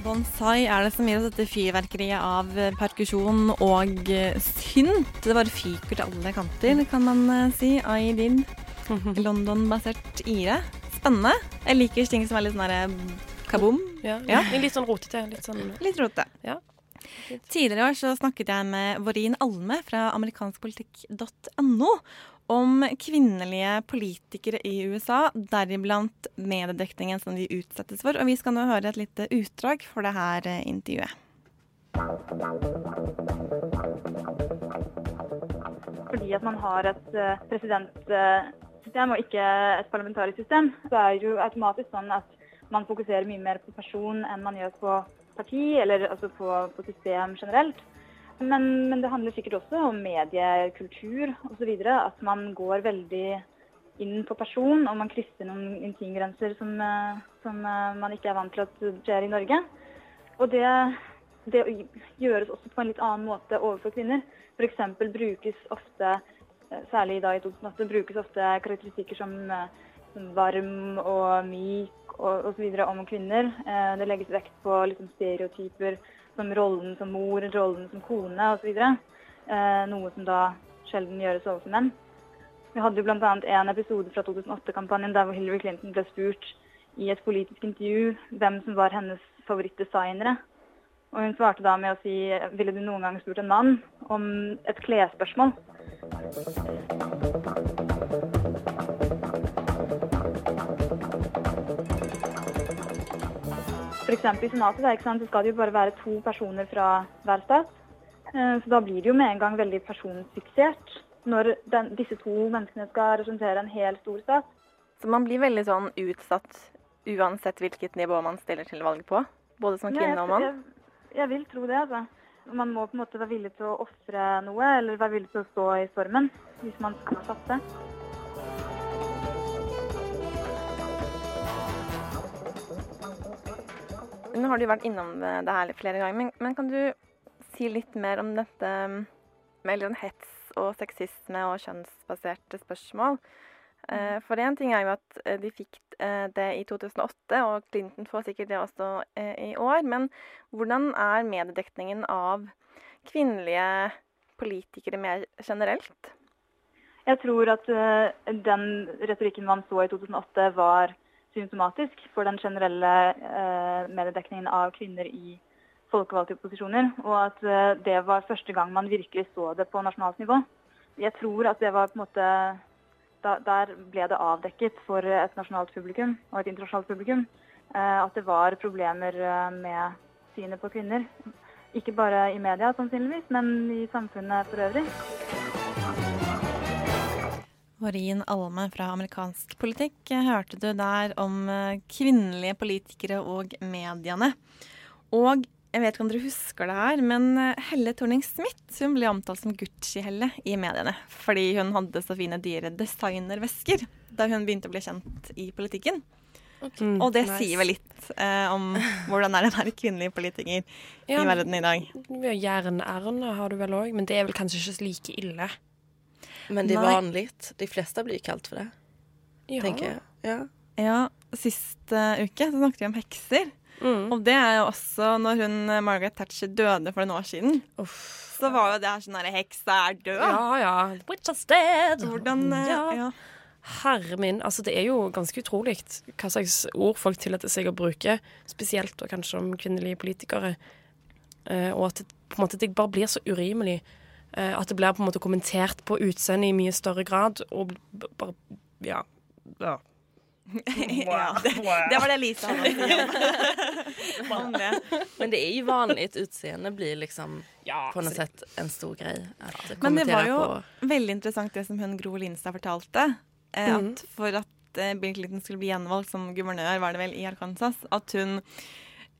S1: Bonsai er det som gir oss dette fyrverkeriet av perkusjon og synt. Det bare fyker til alle kanter, kan man si. Aydin. London-basert Ire. Spennende. Jeg liker ting som er litt sånn kaboom.
S2: Ja, Litt sånn rotete. Litt sånn
S1: Litt rotete.
S2: Ja.
S1: Tidligere i år så snakket jeg med Vorin Alme fra amerikanskpolitikk.no om kvinnelige politikere i USA, deriblant mediedekningen som de utsettes for. Og vi skal nå høre et lite utdrag for det her eh, intervjuet.
S19: Fordi at man har et eh, presidentsystem og ikke et parlamentarisk system, så er det jo automatisk sånn at man fokuserer mye mer på person enn man gjør på parti, eller altså på, på system generelt. Men, men det handler sikkert også om mediekultur osv. At man går veldig inn på person, og man krysser noen intimgrenser som, eh, som eh, man ikke er vant til at skjer i Norge. Og det, det gjøres også på en litt annen måte overfor kvinner. F.eks. brukes ofte, eh, særlig i dag i 2008, brukes ofte karakteristikker som varm og myk og osv. om kvinner. Eh, Det legges vekt på liksom stereotyper som rollen som mor, rollen som kone osv. Eh, noe som da sjelden gjøres overfor menn. Vi hadde jo bl.a. en episode fra 2008-kampanjen der hvor Hillary Clinton ble spurt i et politisk intervju hvem som var hennes favorittdesignere. Og hun svarte da med å si ville du noen gang spurt en mann om et klesspørsmål? F.eks. i Senatet der, så skal det jo bare være to personer fra hver stat. Eh, Så da blir det jo med en gang veldig personfiksert når den, disse to menneskene skal representere en hel stor stat.
S1: Så man blir veldig sånn utsatt uansett hvilket nivå man stiller til valg på? Både som kvinne og mann?
S19: jeg, jeg vil tro det, altså. Man må på en måte være villig til å ofre noe, eller være villig til å stå i stormen hvis man skal satse.
S1: Nå har du vært innom eh, det her flere ganger, men, men kan du si litt mer om dette mm, med sånn hets og sexisme og kjønnsbaserte spørsmål? Eh, For én ting er jo at eh, de fikk det i 2008, og Clinton får sikkert det også i år. Men hvordan er mediedekningen av kvinnelige politikere mer generelt?
S19: Jeg tror at den retorikken man så i 2008 var symptomatisk for den generelle eh, mediedekningen av kvinner i folkevalgte posisjoner, og at eh, det var første gang man virkelig så det på nasjonalt nivå. Jeg tror at det var på en måte da, Der ble det avdekket for et nasjonalt publikum og et internasjonalt publikum eh, at det var problemer eh, med synet på kvinner. Ikke bare i media sannsynligvis, men i samfunnet for øvrig.
S1: Marin Alme fra amerikansk politikk hørte du der om eh, kvinnelige politikere og mediene. Og jeg vet ikke om dere husker det her, men eh, Helle Thorning-Smith hun ble omtalt som Gucci-Helle i mediene. Fordi hun hadde så fine, dyre designervesker da hun begynte å bli kjent i politikken.
S2: Okay.
S1: og det
S2: nice.
S1: sier vel litt eh, om hvordan det er å være kvinnelig politiker
S2: Ja,
S1: i verden i dag.
S2: Jern-Erna har du vel òg, men det er vel kanskje ikke like ille.
S14: Men det är
S1: Nej.
S14: vanligt. De fleste blir kaldt for det.
S2: Ja.
S14: tenker jeg. Ja.
S1: Ja, sist uke så snakket vi om hekser.
S2: Mm.
S1: Og det er jo også når hun eh, Margaret Thatcher døde for noen år siden. Så var jo det her sånn herre Heksa er død.
S2: Ja, ja. Witch is dead.
S1: Hvordan eh,
S2: Ja.
S1: ja.
S2: Herre min, altså det er jo ganske utrolig hva slags ord folk tillater seg å bruke, spesielt og kanskje om kvinnelige politikere. Eh, og at det, på en måte, det bare blir så urimelig. Eh, at det blir på en måte kommentert på utseendet i mye større grad, og bare Ja. ja.
S1: ja det, det var det Lisa hadde å si om- om det.
S14: Men det er jo vanlig. Utseende blir liksom på
S2: noe
S14: sett en stor grej. Det
S1: Men det var jo veldig interessant det som hun Gro Lindstad fortalte. Eh,
S14: Mhm.
S1: At for at eh, Bill Clinton skulle bli gjenvalgt som guvernør, var det vel, i Arkansas, at hun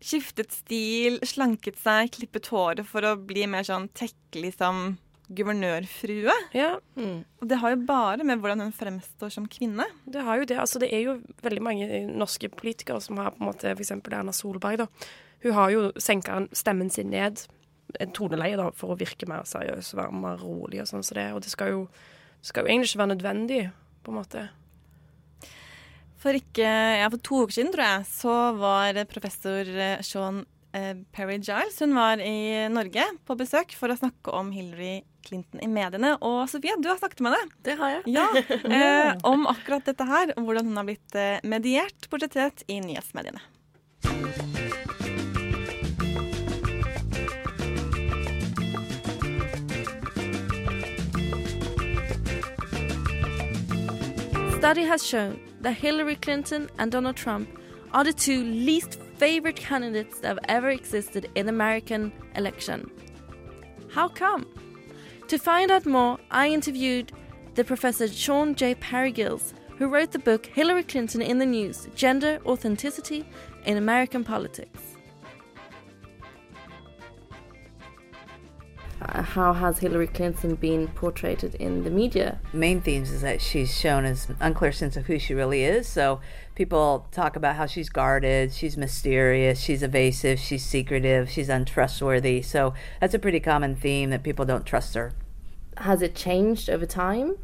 S1: skiftet stil, slanket seg, klippet håret for å bli mer sånn tekkelig som guvernørfrue.
S2: Ja.
S1: Og det har jo bare med hvordan hun fremstår som kvinne.
S2: Det har jo det. Altså, det er jo veldig mange norske politikere som har på en måte f.eks. Erna Solberg. da. Hun har jo senka stemmen sin ned, en toneleie, da, for å virke mer seriøs og være mer rolig og sånn som det. Og det skal jo, det skal jo egentlig ikke være nødvendig, på en måte.
S1: For ikke, ja, for to uker siden, tror jeg, så var professor eh, Sean eh, Perry Giles Hun var i Norge på besøk for å snakke om Hillary Clinton i mediene. Og Sofie, du har snakket med det.
S14: Det har jeg.
S1: Ja, eh, Om akkurat dette her, og hvordan hun har blitt eh, mediert portrettert i nyhetsmediene.
S14: Study has shown that Hillary Clinton and Donald Trump are the two least favorite candidates that have ever existed in American election. How come? To find out more, I interviewed the professor Sean J. Parry-Gills, who wrote the book Hillary Clinton in the News: Gender Authenticity in American Politics.
S20: Uh, how has Hillary Clinton been portrayed in the media?
S21: main themes is that she's shown as an unclear sense of who she really is. So people talk about how she's guarded, she's mysterious, she's evasive, she's secretive, she's untrustworthy. So that's a pretty common theme that people don't trust her.
S20: Has it changed over time?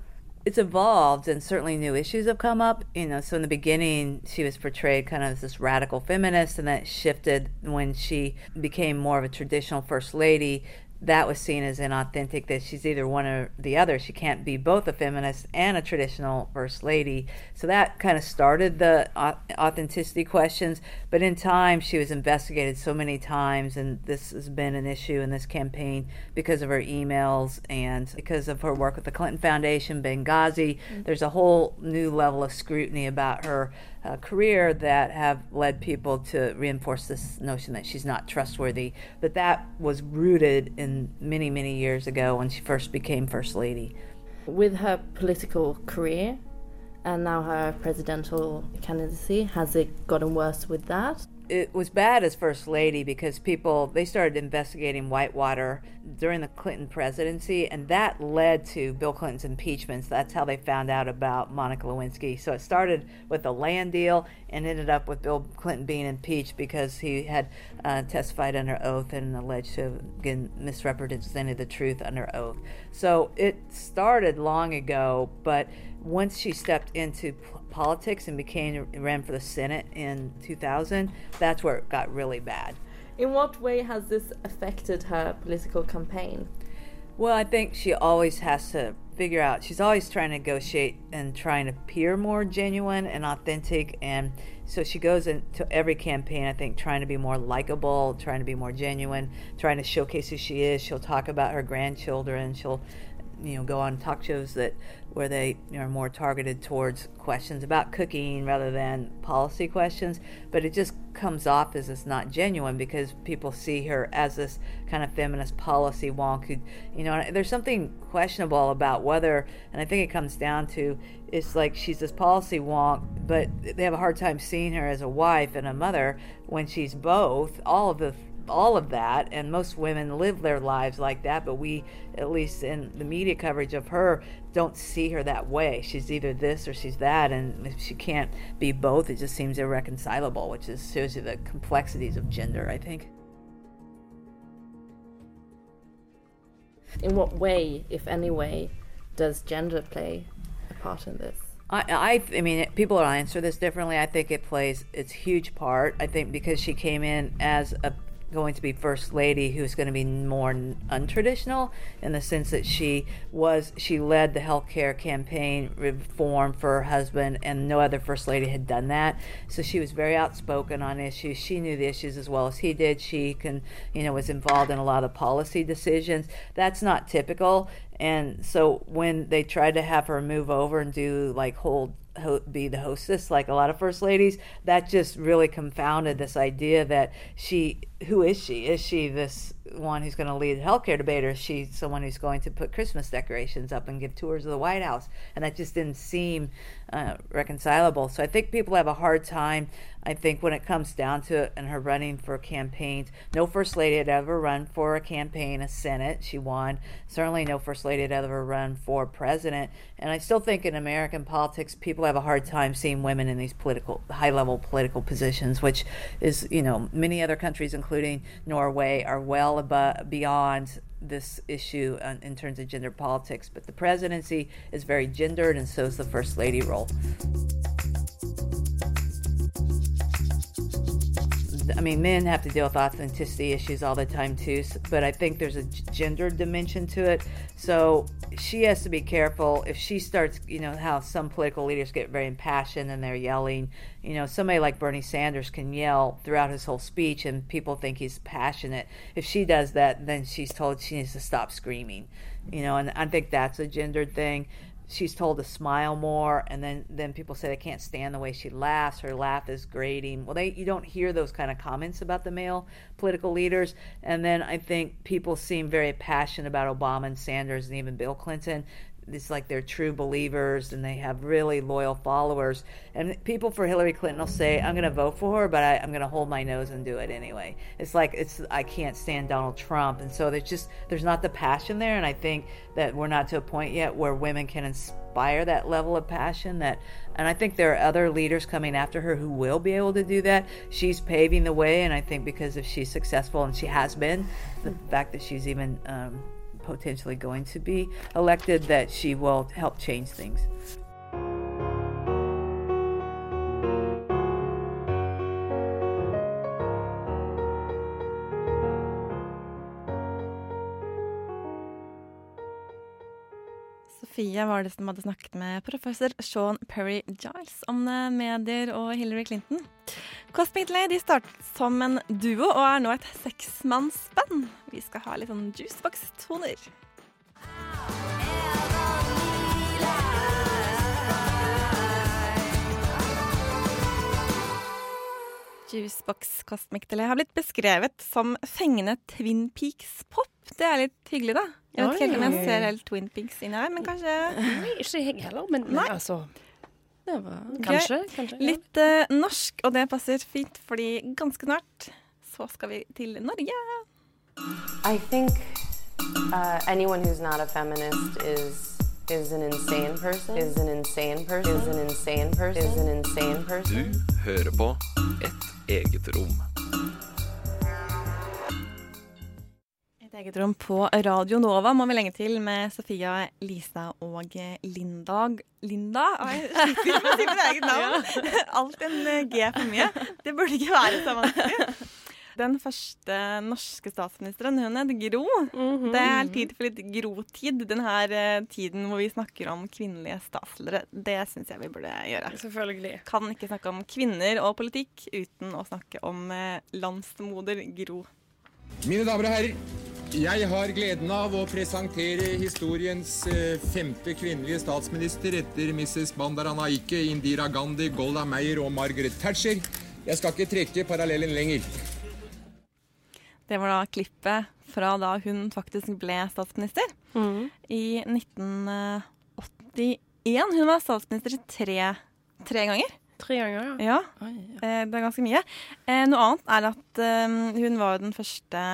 S21: It's evolved, and certainly new issues have come up. You know, so in the beginning, she was portrayed kind of as this radical feminist, and that shifted when she became more of a traditional first lady. That was seen as inauthentic, that she's either one or the other. She can't be both a feminist and a traditional first lady. So that kind of started the authenticity questions. But in time, she was investigated so many times, and this has been an issue in this campaign because of her emails and because of her work with the Clinton Foundation, Benghazi. Mm-hmm. There's a whole new level of scrutiny about her uh, career that have led people to reinforce this notion that she's not trustworthy. But that was rooted in many, many years ago when she first became First Lady.
S20: With her political career and now her presidential candidacy, has it gotten worse with that?
S21: It was bad as first lady because people they started investigating Whitewater during the Clinton presidency and that led to Bill Clinton's impeachments. That's how they found out about Monica Lewinsky. So it started with the land deal and ended up with Bill Clinton being impeached because he had uh, testified under oath and alleged to have again misrepresented the truth under oath. So it started long ago but once she stepped into p- politics and became ran for the Senate in 2000, that's where it got really bad.
S20: In what way has this affected her political campaign?
S21: Well, I think she always has to figure out. She's always trying to negotiate and trying to appear more genuine and authentic. And so she goes into every campaign, I think, trying to be more likable, trying to be more genuine, trying to showcase who she is. She'll talk about her grandchildren. She'll, you know, go on talk shows that where they are more targeted towards questions about cooking rather than policy questions. But it just comes off as it's not genuine because people see her as this kind of feminist policy wonk who, you know, there's something questionable about whether, and I think it comes down to, it's like she's this policy wonk, but they have a hard time seeing her as a wife and a mother when she's both. All of the all of that and most women live their lives like that but we at least in the media coverage of her don't see her that way she's either this or she's that and if she can't be both it just seems irreconcilable which is shows you the complexities of gender i think
S20: In what way, if any way, does gender play a part in this?
S21: I, I, I mean, people answer this differently. I think it plays its huge part. I think because she came in as a going to be first lady who's going to be more untraditional in the sense that she was she led the healthcare campaign reform for her husband and no other first lady had done that. So she was very outspoken on issues. She knew the issues as well as he did. She can you know was involved in a lot of policy decisions. That's not typical. And so when they tried to have her move over and do like hold be the hostess like a lot of first ladies that just really confounded this idea that she who is she? Is she this one who's going to lead the healthcare debate or is she someone who's going to put christmas decorations up and give tours of the white house? And that just didn't seem uh, reconcilable. So i think people have a hard time i think when it comes down to it and her running for campaigns. No first lady had ever run for a campaign a senate. She won. Certainly no first lady had ever run for president. And i still think in american politics people have a hard time seeing women in these political high level political positions which is you know many other countries including norway are well above beyond this issue in terms of gender politics but the presidency is very gendered and so is the first lady role I mean, men have to deal with authenticity issues all the time too, but I think there's a gender dimension to it. So she has to be careful if she starts, you know, how some political leaders get very impassioned and they're yelling. You know, somebody like Bernie Sanders can yell throughout his whole speech and people think he's passionate. If she does that, then she's told she needs to stop screaming. You know, and I think that's a gendered thing she's told to smile more and then then people say they can't stand the way she laughs. Her laugh is grating. Well they you don't hear those kind of comments about the male political leaders. And then i think people seem very passionate about obama and sanders and even bill clinton it's like they're true believers and they have really loyal followers. And people for Hillary Clinton will say, "I'm going to vote for her, but I, am going to hold my nose and do it anyway." It's like it's I can't stand Donald Trump, and so there's just there's not the passion there. And I think that we're not to a point yet where women can inspire that level of passion. That, and I think there are other leaders coming after her who will be able to do that. She's paving the way, and I think because if she's successful, and she has been, the fact that she's even um, potentially going to be elected, that she will help change things.
S1: Sofie var det som hadde snakket med professor Sean Perry Giles om eh, medier og Hillary Clinton. Cosmic Lay startet som en duo og er nå et seksmannsband. Vi skal ha litt sånn juicebox-toner. Juicebox Cosmic Delay har blitt beskrevet som fengende Twin Peaks-pop. Det er litt hyggelig, da. Jeg vet ikke helt om jeg ser helt Twin Peaks inni her, men kanskje
S22: Nei, Ikke jeg heller, men, men altså det var, Kanskje. kanskje ja.
S1: Litt uh, norsk, og det passer fint, fordi ganske snart så skal vi til Norge.
S23: I think uh, anyone who's not a feminist is is an insane person. Is an insane person. Is an insane person. Is an insane person.
S24: Du hører på Et eget rom.
S1: Eget rom på Radio Nova må vi lenge til med Sofia, Lisa og Linda. Linda? Jeg sliter med å si mitt eget navn. Alt en G for mye. Det burde ikke være så vanskelig. Den første norske statsministeren, hun het Gro. Det er tid for litt Gro-tid. Denne eh, tiden hvor vi snakker om kvinnelige statsledere. Det syns jeg vi burde gjøre.
S2: Selvfølgelig.
S1: Kan ikke snakke om kvinner og politikk uten å snakke om eh, landsmoder Gro.
S17: Mine damer og herrer, jeg har gleden av å presentere historiens eh, femte kvinnelige statsminister etter Mrs. Bandaranaike, Indira Gandhi, Golda Meir og Margaret Thatcher. Jeg skal ikke trekke parallellen lenger.
S1: Det var da klippet fra da hun faktisk ble statsminister i 1981. Hun var statsminister tre, tre ganger.
S2: Tre ganger,
S1: ja. ja. Det er ganske mye. Eh, Noe annet er at eh, hun var den første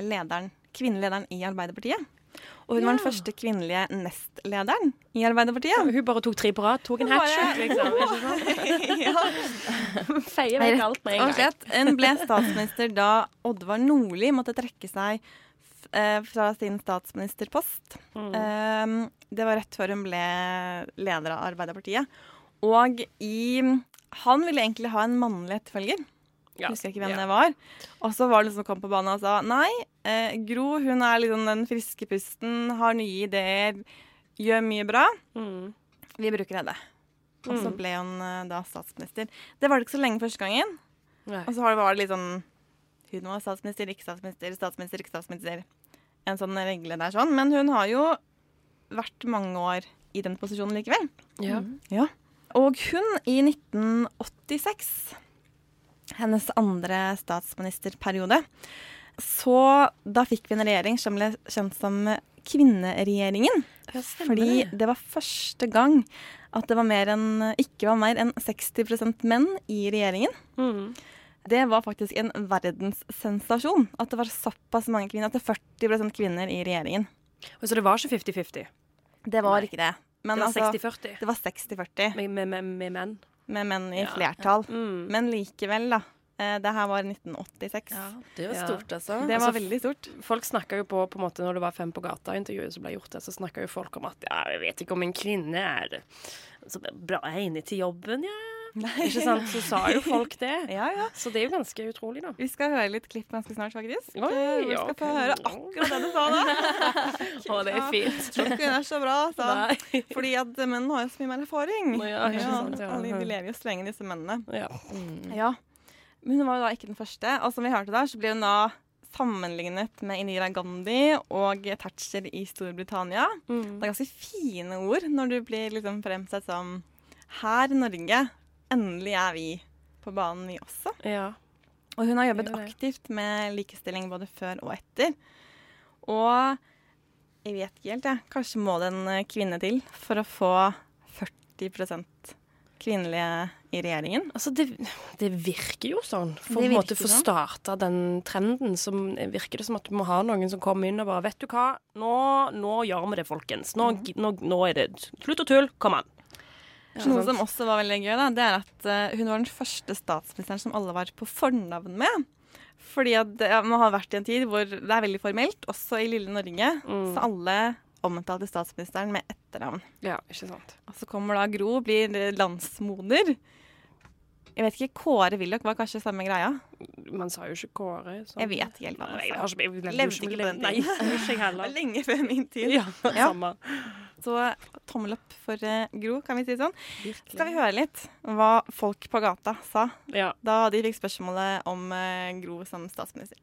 S1: lederen, kvinnelederen i Arbeiderpartiet. Og hun var den første kvinnelige nestlederen i Arbeiderpartiet.
S2: Hun bare tok tre på rad. Tok en hat trick, liksom. Feier vekk alt med en gang.
S1: Hun ble statsminister da Oddvar Nordli måtte trekke seg eh, fra sin statsministerpost.
S2: Mm.
S1: Um, det var rett før hun ble leder av Arbeiderpartiet. Og i Han ville egentlig ha en mannlig etterfølger.
S2: Ja.
S1: Husker ikke hvem
S2: Ja.
S1: det var. Og så var det noen som kom på banen og sa nei, eh, Gro hun er liksom den friske pusten, har nye ideer, gjør mye bra. Vi bruker henne. Og så
S2: Mm.
S1: ble hun eh, da statsminister. Det var det ikke så lenge første gangen.
S2: Nei.
S1: Og så var det litt sånn Hun var statsminister, ikke statsminister, statsminister, ikke statsminister. En sånn regle der sånn. Men hun har jo vært mange år i den posisjonen likevel.
S2: Ja.
S1: Ja. Og hun i 1986, hennes andre statsministerperiode, så da fikk vi en regjering som ble kjent som kvinneregjeringen. Fordi det var første gang at det var mer enn, ikke var mer enn 60% menn i regjeringen. Det var faktisk en verdenssensasjon at det var såpass mange kvinner. At det er 40% kvinner i regjeringen.
S2: Så det var ikke 50-50?
S1: Det var
S2: Nei.
S1: ikke det. Men
S2: det var
S1: altså,
S2: 60-40?
S1: Det var 60-40.
S2: Med, med, med, med menn?
S1: Med menn i
S2: Ja. Mm.
S1: flertall. Men likevel, da. Eh, Det her var 1986.
S22: det var stort, altså.
S1: Det var
S2: Altså,
S1: veldig stort.
S2: Folk snakka jo på, på en måte, Når det var Fem på gata-intervjuet som ble gjort, der, så snakka jo folk om at ja, jeg vet ikke om en kvinne er så bra egnet til jobben, ja. Ikke sant? Så sa jo folk det.
S1: Ja, ja.
S2: Så det er jo ganske utrolig, da.
S1: Vi skal høre litt klipp ganske snart, faktisk.
S2: Oi,
S1: Eh, Vi skal
S2: ok.
S1: få høre akkurat det du sa da.
S2: Å, det er fint.
S1: Tror ikke hun er så bra, altså. Fordi at mennene har jo så mye mer erfaring.
S2: Ja, ikke sant, ja.
S1: alle de lever jo så lenge, disse mennene.
S2: Ja.
S1: Ja. Men hun var jo da ikke den første. Og som vi hørte der, så ble hun da sammenlignet med Indira Gandhi og Thatcher i Storbritannia.
S2: Mm.
S1: Det er ganske fine ord når du blir liksom fremsatt som Her i Norge, endelig er vi på banen, vi også.
S2: Ja.
S1: Og hun har jobbet aktivt med likestilling både før og etter. Og jeg vet ikke helt, jeg. Kanskje må det en eh, kvinne til for å få 40% kvinnelige i regjeringen.
S2: Altså, det, det virker jo sånn. For å få
S1: sånn.
S2: starta den trenden, så virker det som at du må ha noen som kommer inn og bare Vet du hva, nå, nå gjør vi det, folkens. Nå,
S1: mm.
S2: nå, nå er det slutt å tulle. Kom an.
S1: Noe som også var veldig gøy, da, det er at eh, hun var den første statsministeren som alle var på fornavn med. Fordi at ja, man har vært i en tid hvor det er veldig formelt, også i lille Norge.
S2: Mm.
S1: Så alle omtalte statsministeren med etternavn.
S2: Ja, ikke sant.
S1: Og så kommer da Gro, blir landsmoder. Jeg vet ikke, Kåre Willoch var kanskje samme greia?
S2: Man sa jo ikke Kåre. så-
S1: Jeg vet ikke helt hva
S2: Nei, jeg
S1: man sa.
S2: jeg levde ikke
S1: på den
S2: Nei,
S1: tiden.
S2: ikke heller.
S1: Lenge før min tid.
S2: Ja, samme.
S1: Så tommel opp for uh, Gro, kan vi si sånn. Skal vi høre litt hva folk på gata sa da de fikk spørsmålet om uh, Gro som statsminister?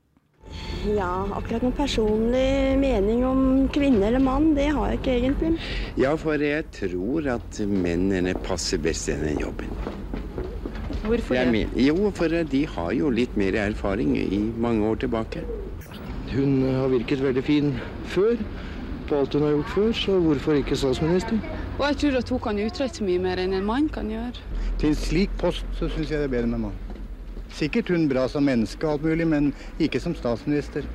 S25: Ja, akkurat noen personlig mening om kvinne eller mann, det har jeg ikke egentlig.
S26: Ja, for jeg tror at mennene passer best i den jobben.
S25: Hvorfor det?
S26: Min, Jo, for de har jo litt mer erfaring i mange år tilbake.
S9: Hun har virket veldig fin før, på alt hun har gjort før, så hvorfor ikke statsminister?
S24: Og jeg tror at hun kan utrette mye mer enn en mann kan gjøre.
S27: Til en slik post så syns jeg det er bedre med mann. Sikkert hun bra som menneske og alt mulig, men ikke som statsminister.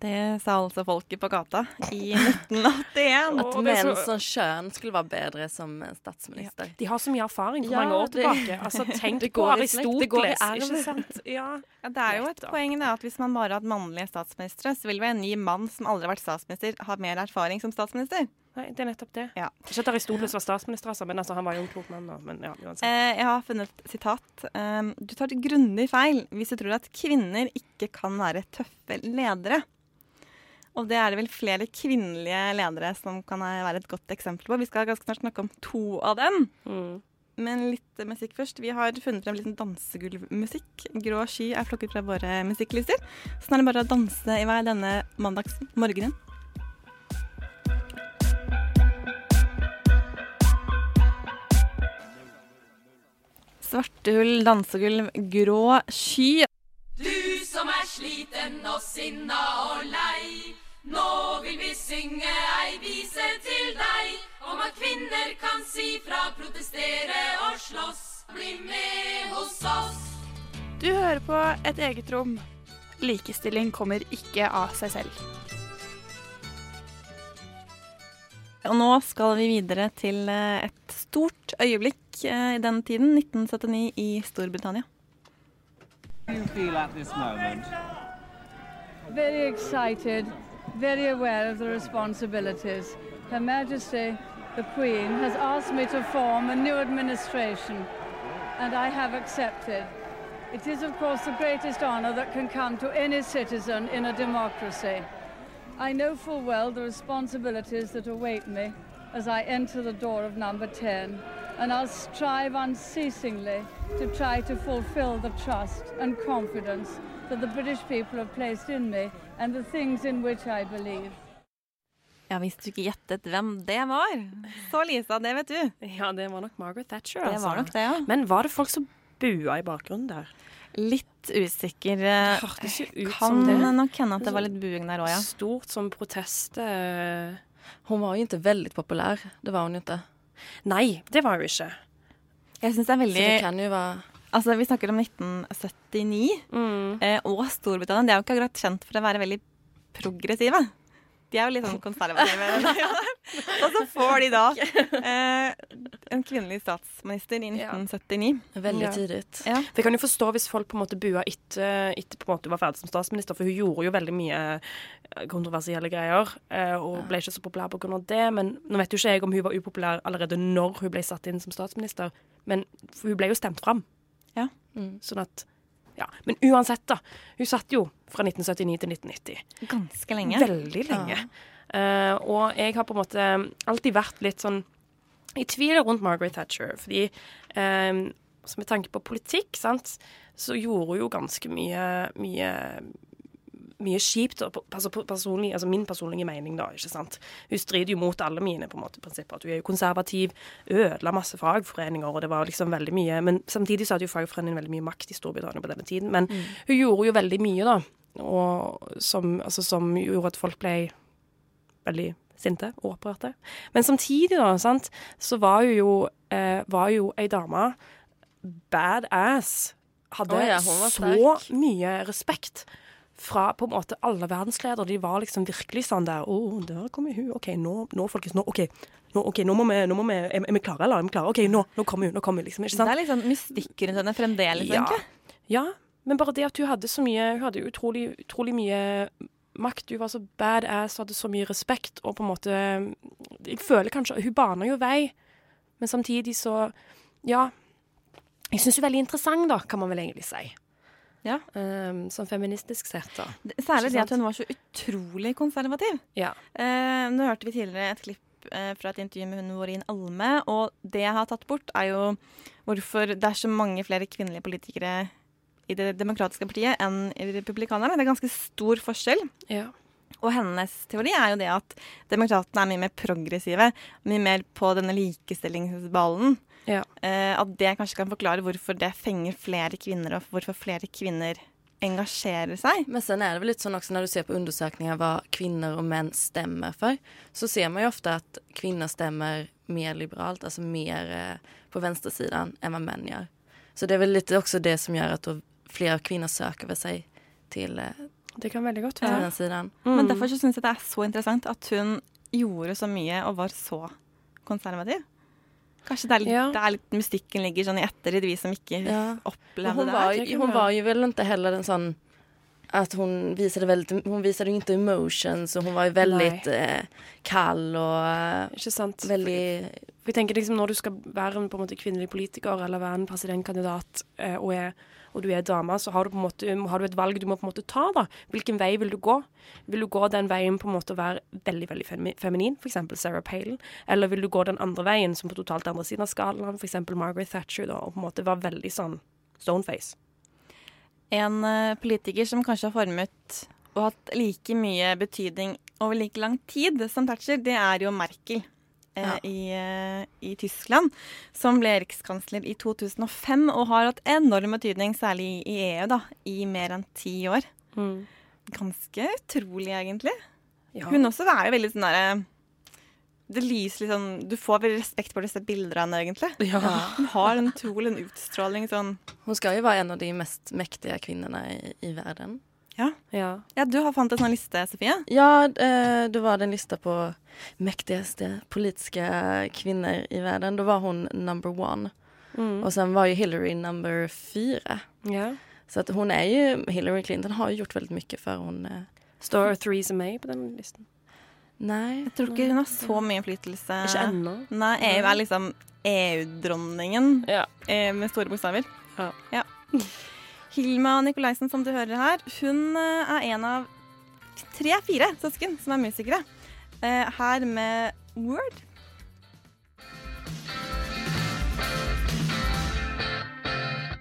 S1: Det sa altså folket på gata i 1981.
S14: At menn som kjønn skulle være bedre som statsminister.
S2: De har så mye erfaring for
S14: Ja,
S2: mange år
S14: det-
S2: tilbake. Altså, tenk
S14: Det
S2: på
S14: går i slekt, det går i
S2: Aristoteles, ikke sant? Ja.
S1: Ja, det er jo et poeng da, at hvis man bare hadde mannlige statsministre, så ville en ny mann som aldri har vært statsminister, ha mer erfaring som statsminister.
S2: Nei, det er nettopp det.
S1: Ja.
S2: Ikke at Aristoteles var statsminister, altså, men altså, han var jo en klok mann. da. Men ja, uansett.
S1: Eh, jeg har funnet et sitat. Um, du tar det grundig feil hvis du tror at kvinner ikke kan være tøffe ledere. Og det er det vel flere kvinnelige ledere som kan være et godt eksempel på. Vi skal ganske snart snakke om to av dem. Men litt musikk først. Vi har funnet frem litt sånn dansegulvmusikk. Grå sky er plukket fra våre musikklister. Så nå er det bare å danse i vei denne mandagsmorgenen. Svartehull, dansegulv, grå sky.
S28: Du som er sliten og sinna og lei. Nå vil vi synge ei vise til deg om at kvinner kan si fra, protestere og slåss. Bli med hos oss.
S13: Du hører på Et eget rom. Likestilling kommer ikke av seg selv.
S1: Og nå skal vi videre til eh, et stort øyeblikk eh, i den tiden, 1979 i Storbritannia.
S29: Very excited, very aware of the responsibilities. Her Majesty, the Queen, has asked me to form a new administration, and I have accepted. It is, of course, the greatest honour that can come to any citizen in a democracy. I know full well the responsibilities that await me as I enter the door of number 10, and I'll strive unceasingly to try to fulfill the trust and confidence that the British people have placed in me and the things in which I believe.
S1: Ja, Hvis du ikke gjettet hvem det var, så Lisa, det vet du.
S2: Ja, det var nok Margaret Thatcher.
S1: Det
S2: altså.
S1: var nok det, ja.
S2: Men var det folk som bua i bakgrunnen der?
S1: Litt usikker. eh,
S2: Hørtes jo ut
S1: kan
S2: som det.
S1: nok hende at det var litt buing der òg, ja.
S2: Stort som protest.
S14: Hun var jo ikke veldig populær. Det var hun jo ikke.
S2: Nei, det var hun ikke.
S1: Jeg syns det er veldig
S14: Så det kan jo være
S1: Altså, Vi snakker om 1979, eh, og Storbritannia. De er jo ikke akkurat kjent for å være veldig progressive. De er jo litt sånn konservative. og så får de da eh, en kvinnelig statsminister i 1979.
S14: Veldig
S2: Ja.
S14: tidlig.
S1: Ja.
S2: For jeg kan jo forstå hvis folk på en måte bua etter, etter på en måte hun var ferdig som statsminister, for hun gjorde jo veldig mye eh, kontroversielle greier, eh, og ble ikke så populær pga. det. Men nå vet jo ikke jeg om hun var upopulær allerede når hun ble satt inn som statsminister, men hun ble jo stemt fram.
S1: Ja.
S2: Sånn at ja, Men uansett, da. Hun satt jo fra 1979 til 1990.
S1: Ganske lenge.
S2: Veldig lenge. Eh, og jeg har på en måte alltid vært litt sånn i tvil rundt Margaret Thatcher. Fordi eh, med tanke på politikk, sant, så gjorde hun jo ganske mye mye mye kjipt, og altså, personlig, altså min personlige mening, da. ikke sant? Hun strider jo mot alle mine på en måte, prinsipper. At hun er jo konservativ, ødela masse fagforeninger, og det var liksom veldig mye Men samtidig så hadde jo fagforeningen veldig mye makt i Storbritannia på denne tiden. Men hun gjorde jo veldig mye, da, og som, altså, som gjorde at folk ble veldig sinte og opprørte. Men samtidig, da, sant, så var hun jo, eh, var jo ei dame badass. Hadde
S14: oh, ja,
S2: så mye respekt fra på en måte alle verdensledere. De var liksom virkelig sånn der Å, der kommer hun. OK, nå, nå folkens. Nå, OK, nå, okay, nå må vi, nå må vi er, er vi klare, eller? Er vi klare? OK, nå, nå kommer hun. Nå kommer hun, liksom. Ikke sant?
S1: Det er liksom sånn mystikk rundt henne fremdeles,
S2: Ja.
S1: egentlig.
S2: Ja, men bare det at hun hadde så mye Hun hadde utrolig, utrolig mye makt. Hun var så badass, hadde så mye respekt, og på en måte Jeg føler kanskje Hun baner jo vei, men samtidig så Ja. Jeg syns hun er veldig interessant, da, kan man vel egentlig si.
S1: Ja.
S2: Um, sånn feministisk sett, da.
S1: Særlig det at hun var så utrolig konservativ.
S2: Ja.
S1: Uh, nå hørte vi tidligere et klipp eh, fra et intervju med hun Vårin Alme, og det jeg har tatt bort, er jo hvorfor det er så mange flere kvinnelige politikere i Det demokratiske partiet enn i Republikanerne. Det er ganske stor forskjell.
S2: Ja.
S1: Og hennes teori er jo det at demokratene er mye mer progressive, mye mer på denne likestillingsballen.
S2: Ja.
S1: Eh, at det kanskje kan forklare hvorfor det fenger flere kvinner, og hvorfor flere kvinner engasjerer seg.
S14: Men sen er det vel litt sånn også når du ser på undersøkelser hva kvinner og menn stemmer for, Så ser man jo ofte at kvinner stemmer mer liberalt, altså mer eh, på venstresiden enn hva menn gjør. Så det er vel litt også det som gjør at flere kvinner søker ved seg til eh,
S2: Det kan veldig godt være.
S14: den siden.
S1: Men derfor så syns jeg det er så interessant at hun gjorde så mye og var så konservativ. Kanskje det er litt,
S14: Ja.
S1: det er litt mystikken ligger sånn i ettertid, vi som ikke
S14: Ja.
S1: opplevde
S14: hon
S1: det.
S14: var, ju, hon var ju väl inte heller en sånn att hon visade väldigt, hon visade ju inte emotions och hon var ju väldigt eh, kall och eh,
S2: Ikke sant?
S14: väldigt
S2: For jeg tenker liksom Når du skal være en på en måte kvinnelig politiker eller være en presidentkandidat, eh, og, er, og du er dame, så har du måte har du et valg du må på en måte ta. da. Hvilken vei vil du gå? Vil du gå den veien på en måte å være veldig veldig femi- feminin, f.eks. Sarah Palin? Eller vil du gå den andre veien, som på totalt andre siden av skalaen, f.eks. Margaret Thatcher, da, og på en måte være veldig sånn stoneface?
S1: En eh, politiker som kanskje har formet og hatt like mye betydning over like lang tid som Thatcher, det er jo Merkel. Eh,
S14: Ja.
S1: I, eh, I Tyskland, som ble rikskansler i 2005 og har hatt enorm betydning, særlig i EU, da, i mer enn ti år. Ganske utrolig, egentlig.
S2: Ja.
S1: Hun også er jo veldig sånn derre Det lyser litt sånn Du får veldig respekt for disse henne, egentlig.
S14: Ja.
S1: Hun har en utrolig utstråling sånn
S14: Hun skal jo være en av de mest mektige kvinnene i, i världen.
S1: Ja.
S2: ja.
S1: du har fant en sånn liste, Sofie.
S14: Ja, det var den en lista på mektigste politiske kvinner i verden. Da var hun number one.
S2: Mm.
S14: Og sen var jo Hillary number fire.
S2: Ja.
S14: Så at hun er jo Hillary Clinton har jo gjort veldig mye før hun står
S2: Står Theresa May på den listen?
S14: Nei.
S1: Jeg tror ikke hun har så mye innflytelse.
S2: Ikke ennå.
S1: Nei, EU er liksom EU-dronningen ja. med store bokstaver.
S2: Ja. Ja.
S1: Hilma Nikolaisen, som du hører her, hun eh, er en av tre-fire søsken som er musikere. Eh, her med Word.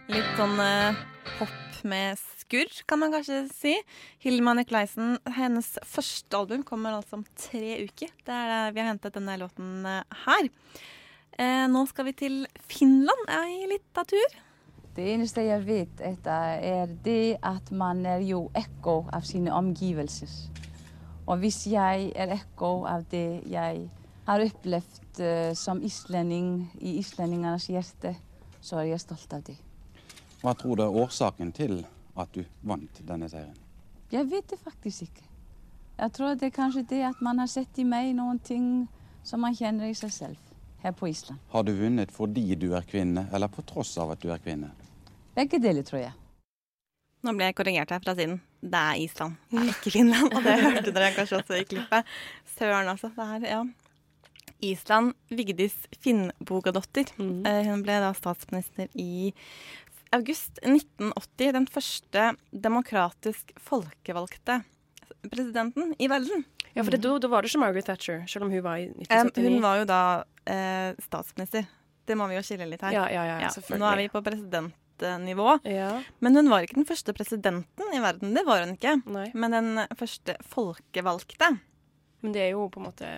S1: Litt sånn eh, hopp med skurr, kan man kanskje si. Hilma Nikolaisen, hennes første album kommer altså om tre uker. Det er det vi har hentet denne låten eh, her. Eh, nå skal vi til Finland ei lita tur.
S30: Det eneste jeg vet, er det at man er jo ekko av sine omgivelser. Og hvis jeg er ekko av det jeg har opplevd eh, som islending i islendingenes hjerte, så er jeg stolt av det.
S31: Hva tror du er årsaken til at du vant denne serien?
S30: Jeg vet det faktisk ikke. Jeg tror det er kanskje det at man har sett i meg noen ting som man kjenner i seg selv her på Island.
S31: Har du vunnet fordi du er kvinne, eller på tross av at du er kvinne?
S30: Begge deler, tror jeg.
S1: Nå ble jeg korrigert her fra siden. Det er Island, det er ikke Finland. Og det hørte dere kanskje også i klippet. Søren, altså. Det er, ja. Island, Vigdis Finnbogadottir. Mm. Hun ble da statsminister i august 1980. Den første demokratisk folkevalgte presidenten i verden.
S2: Ja, for det, da, var det ikke Margaret Thatcher, selv om hun var i
S1: Eh,
S2: 1979.
S1: Hun var jo da eh, statsminister. Det må vi jo skille litt her.
S2: Ja, ja, ja, selvfølgelig.
S1: Nå er vi på presidentnivå. Men hun var ikke den første presidenten i verden. Det var hun ikke. Men den første folkevalgte.
S2: Men det er jo på en måte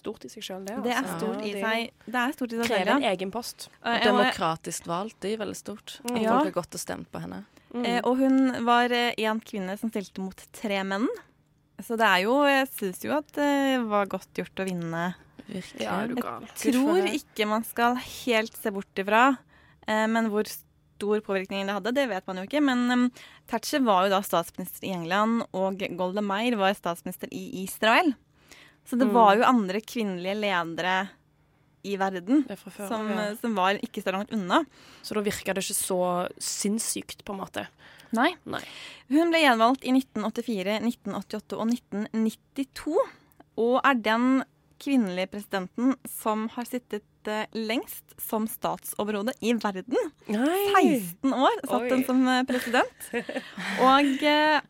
S2: stort i seg sjøl, det.
S1: Det er
S2: altså.
S1: stort i
S2: det
S1: seg. Det er stort i seg selv.
S2: Krever en egen post.
S1: Demokratisk og-
S14: valt, det er veldig stort. Att
S1: Ja.
S14: folk har gått og stemt på henne.
S1: Eh, og hun var én kvinne som stilte mot tre menn. Så det er jo Jeg syns jo at det var godt gjort å vinne.
S2: Ja, er du gal.
S1: Jeg tror ikke man skal helt se bort ifra, eh, men hvor stor påvirkning det hadde, det vet man jo ikke. Men um, Thatcher var jo da statsminister i England, og Golda Meir var statsminister i Israel. Så det
S2: Mm.
S1: var jo andre kvinnelige ledere i verden
S2: før,
S1: som,
S2: ja.
S1: som var ikke så langt unna.
S2: Så da virka det ikke så sinnssykt, på en måte.
S1: Nei.
S2: Nei.
S1: Hun ble gjenvalgt i 1984, 1988 og 1992, og er den kvinnelige presidenten som har sittet eh, lengst som statsoverhode i verden. 16 år satt
S2: Oi.
S1: hun som eh, president. Og eh,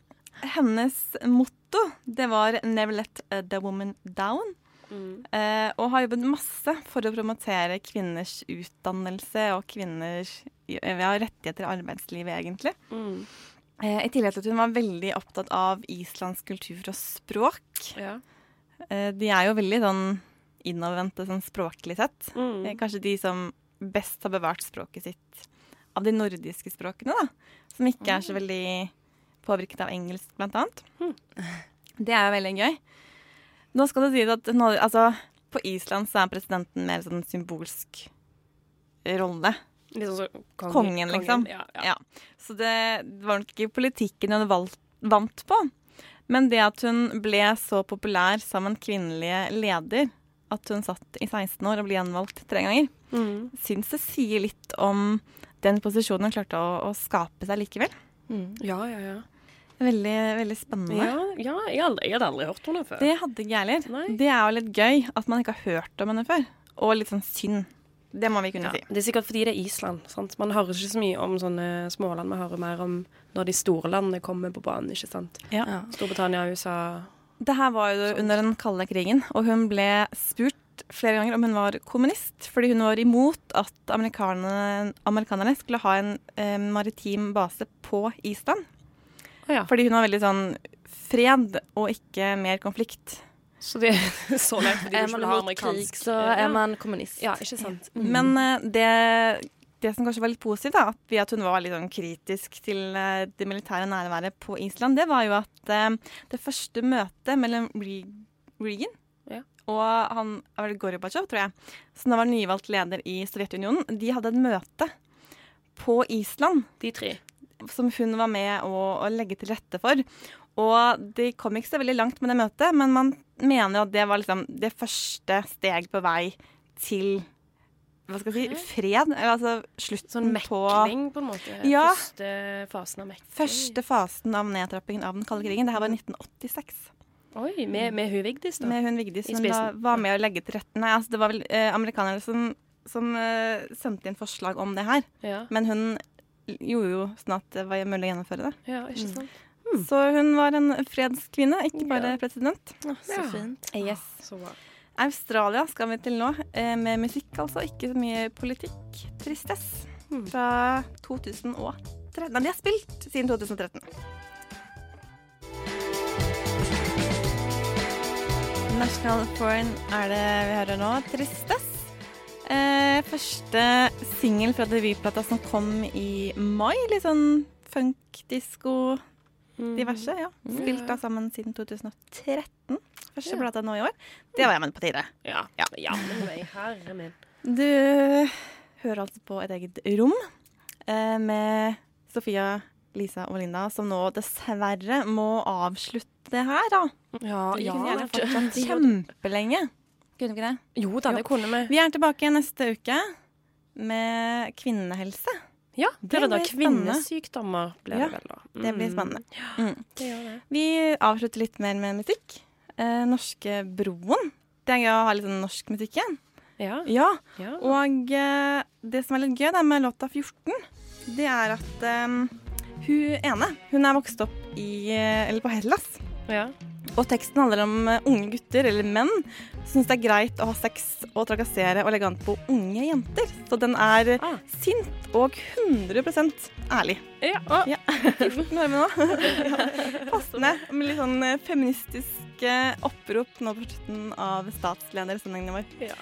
S1: hennes motto, det var 'Never let eh, the woman down'. Eh, og har jobbet masse for å promotere kvinners utdannelse og kvinners ja, rettigheter i arbeidslivet, egentlig. Eh, I tillegg til at hun var veldig opptatt av islandsk kultur og språk. Ja. de er jo veldig sånn innovervendte sånn språklig sett.
S2: Mm.
S1: Eh, kanskje de som best har bevart språket sitt av de nordiske språkene, da. Som ikke er så veldig påvirket av engelsk, blant annet. Det er jo veldig gøy. Nå skal det sies at nå, altså, på Island så er presidenten mer sånn symbolsk rolle.
S2: Litt sånn som konge-
S1: kongen, liksom.
S2: kongen, ja,
S1: Ja. Så det var nok ikke politikken hun valgt vant på. Men det at hun ble så populær som en kvinnelig leder, at hun satt i 16 år og ble gjenvalgt tre ganger,
S2: Mm.
S1: syns det sier litt om den posisjonen hun klarte å, å skape seg likevel.
S2: Ja, ja, ja.
S1: Veldig, veldig spennende.
S2: Ja, ja jeg, aldri, jeg hadde aldri hørt om henne før.
S1: Det hadde ikke jeg heller. Det er jo litt gøy at man ikke har hørt om henne før. Og litt sånn synd. Det må vi kunne
S2: Ja,
S1: si.
S2: det er sikkert fordi det er Island. Sant? Man hører ikke så mye om sånne småland. Man hører mer om når de store landene kommer på banen. ikke sant?
S1: Ja.
S2: Storbritannia, USA
S1: Det her var jo under den kalde krigen, og hun ble spurt flere ganger om hun var kommunist, fordi hun var imot at amerikanerne, amerikanerne skulle ha en eh, maritim base på Island. Fordi hun var veldig sånn fred og ikke mer konflikt.
S2: Så det er så lett fordi
S14: Er
S2: du
S14: man
S2: ikke vil ha
S14: imot krig,
S2: amerikansk
S14: så er man kommunist.
S2: Ja, ikke sant.
S1: Men eh, det, det som kanskje var litt positivt, da, at, at hun var litt sånn kritisk til eh, det militære nærværet på Island, det var jo at eh, det første møtet mellom Regan ja. og han Gorbatsjov, tror jeg, som da var nyvalgt leder i Sovjetunionen, de hadde et møte på Island.
S2: De tre.
S1: Som hun var med å, å legge til rette for. Og de kom ikke så veldig langt med det møtet, men man mener at det var liksom det første steg på vei til hva skal jeg si, fred. Eller altså slutten
S2: Sånn
S1: på
S2: mekling, på en måte.
S1: Ja.
S2: Første fasen av mekling.
S1: Første fasen av nedtrappingen av den kalde krigen. Det her var 1986.
S2: Oi, med, med hun Vigdis, da?
S1: Med hun Vigdis, som da var med å legge til rette Nei, altså det var vel eh, amerikanere som, som eh, sendte inn forslag om det her.
S2: Ja.
S1: Men hun gjorde jo sånn at det var mulig å gjennomføre det.
S2: Ja, ikke sant?
S1: Så hun var en fredskvinne, ikke bare president.
S14: så fint.
S1: Yes.
S2: Så bra.
S1: Australia skal vi til nå, eh, med musikk altså. Ikke så mye politikk. Tristess. Fra 2013. Nei, de har spilt siden 2013. National Foreign er det vi hører nå. Tristess. Eh, første singel fra debutplata som kom i mai. Litt sånn funk, disko, diverse. ja. Spilt da sammen siden 2013. Første
S2: Ja.
S1: plata nå i år. Det var jammen på tide.
S2: Ja. ja. men herre min.
S1: Du hører altså på et eget rom eh, med Sofia, Lisa og Linda, som nå dessverre må avslutte det her, da.
S2: Ja,
S1: Vi
S2: ja.
S1: kunne gjerne fortsatt kjempelenge. Kunne vi ikke det?
S2: Jo da, det kunne vi.
S1: Vi er tilbake neste uke med kvinnehelse.
S2: Ja, det er da. Kvinnesykdommer blir
S1: Ja,
S2: det vel da.
S1: Det blir
S2: Mm.
S1: spennende. Mm.
S2: Det det.
S1: Vi avslutter litt mer med musikk. Eh, norske Broen. Det er gøy å ha litt sånn norsk musikk igjen.
S2: Ja.
S1: Ja.
S2: Ja.
S1: Og eh, det som er litt gøy det er med låta 14, det er at eh, hun ene hun er vokst opp i, eh, eller på Hellas.
S2: Ja.
S1: Og teksten handler om eh, unge gutter, eller menn, som syns det er greit å ha sex og trakassere og legge an på unge jenter. Så den er
S2: Ah.
S1: sint og 100 ærlig.
S2: Ja.
S1: Ja. 14 år med nå. ja. Passende med litt sånn eh, feministiske opprop nå på slutten av statsledersendingen vår.
S2: Ja,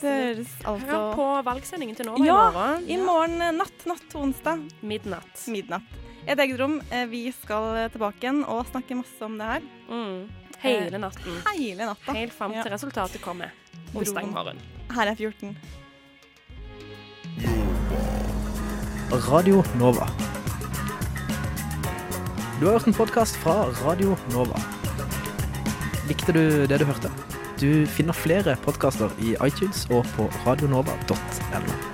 S1: høres altså
S2: Hør på valgsendingen til Nova
S1: Ja,
S2: i morgen.
S1: i morgen natt, natt til onsdag.
S2: Midnatt.
S1: Midnatt. Et eget rom. Eh, Vi skal eh, tilbake igjen og snakke masse om det her.
S2: Mm. Hele natten.
S1: Hele natta.
S2: Helt fram til resultatet kommer. Onsdag morgen.
S1: Her er 14.
S32: Radio Nova. Du har hørt en podkast fra Radio Nova. Likte du det du hørte? Du finner flere podkaster i iTunes og på radionova.no.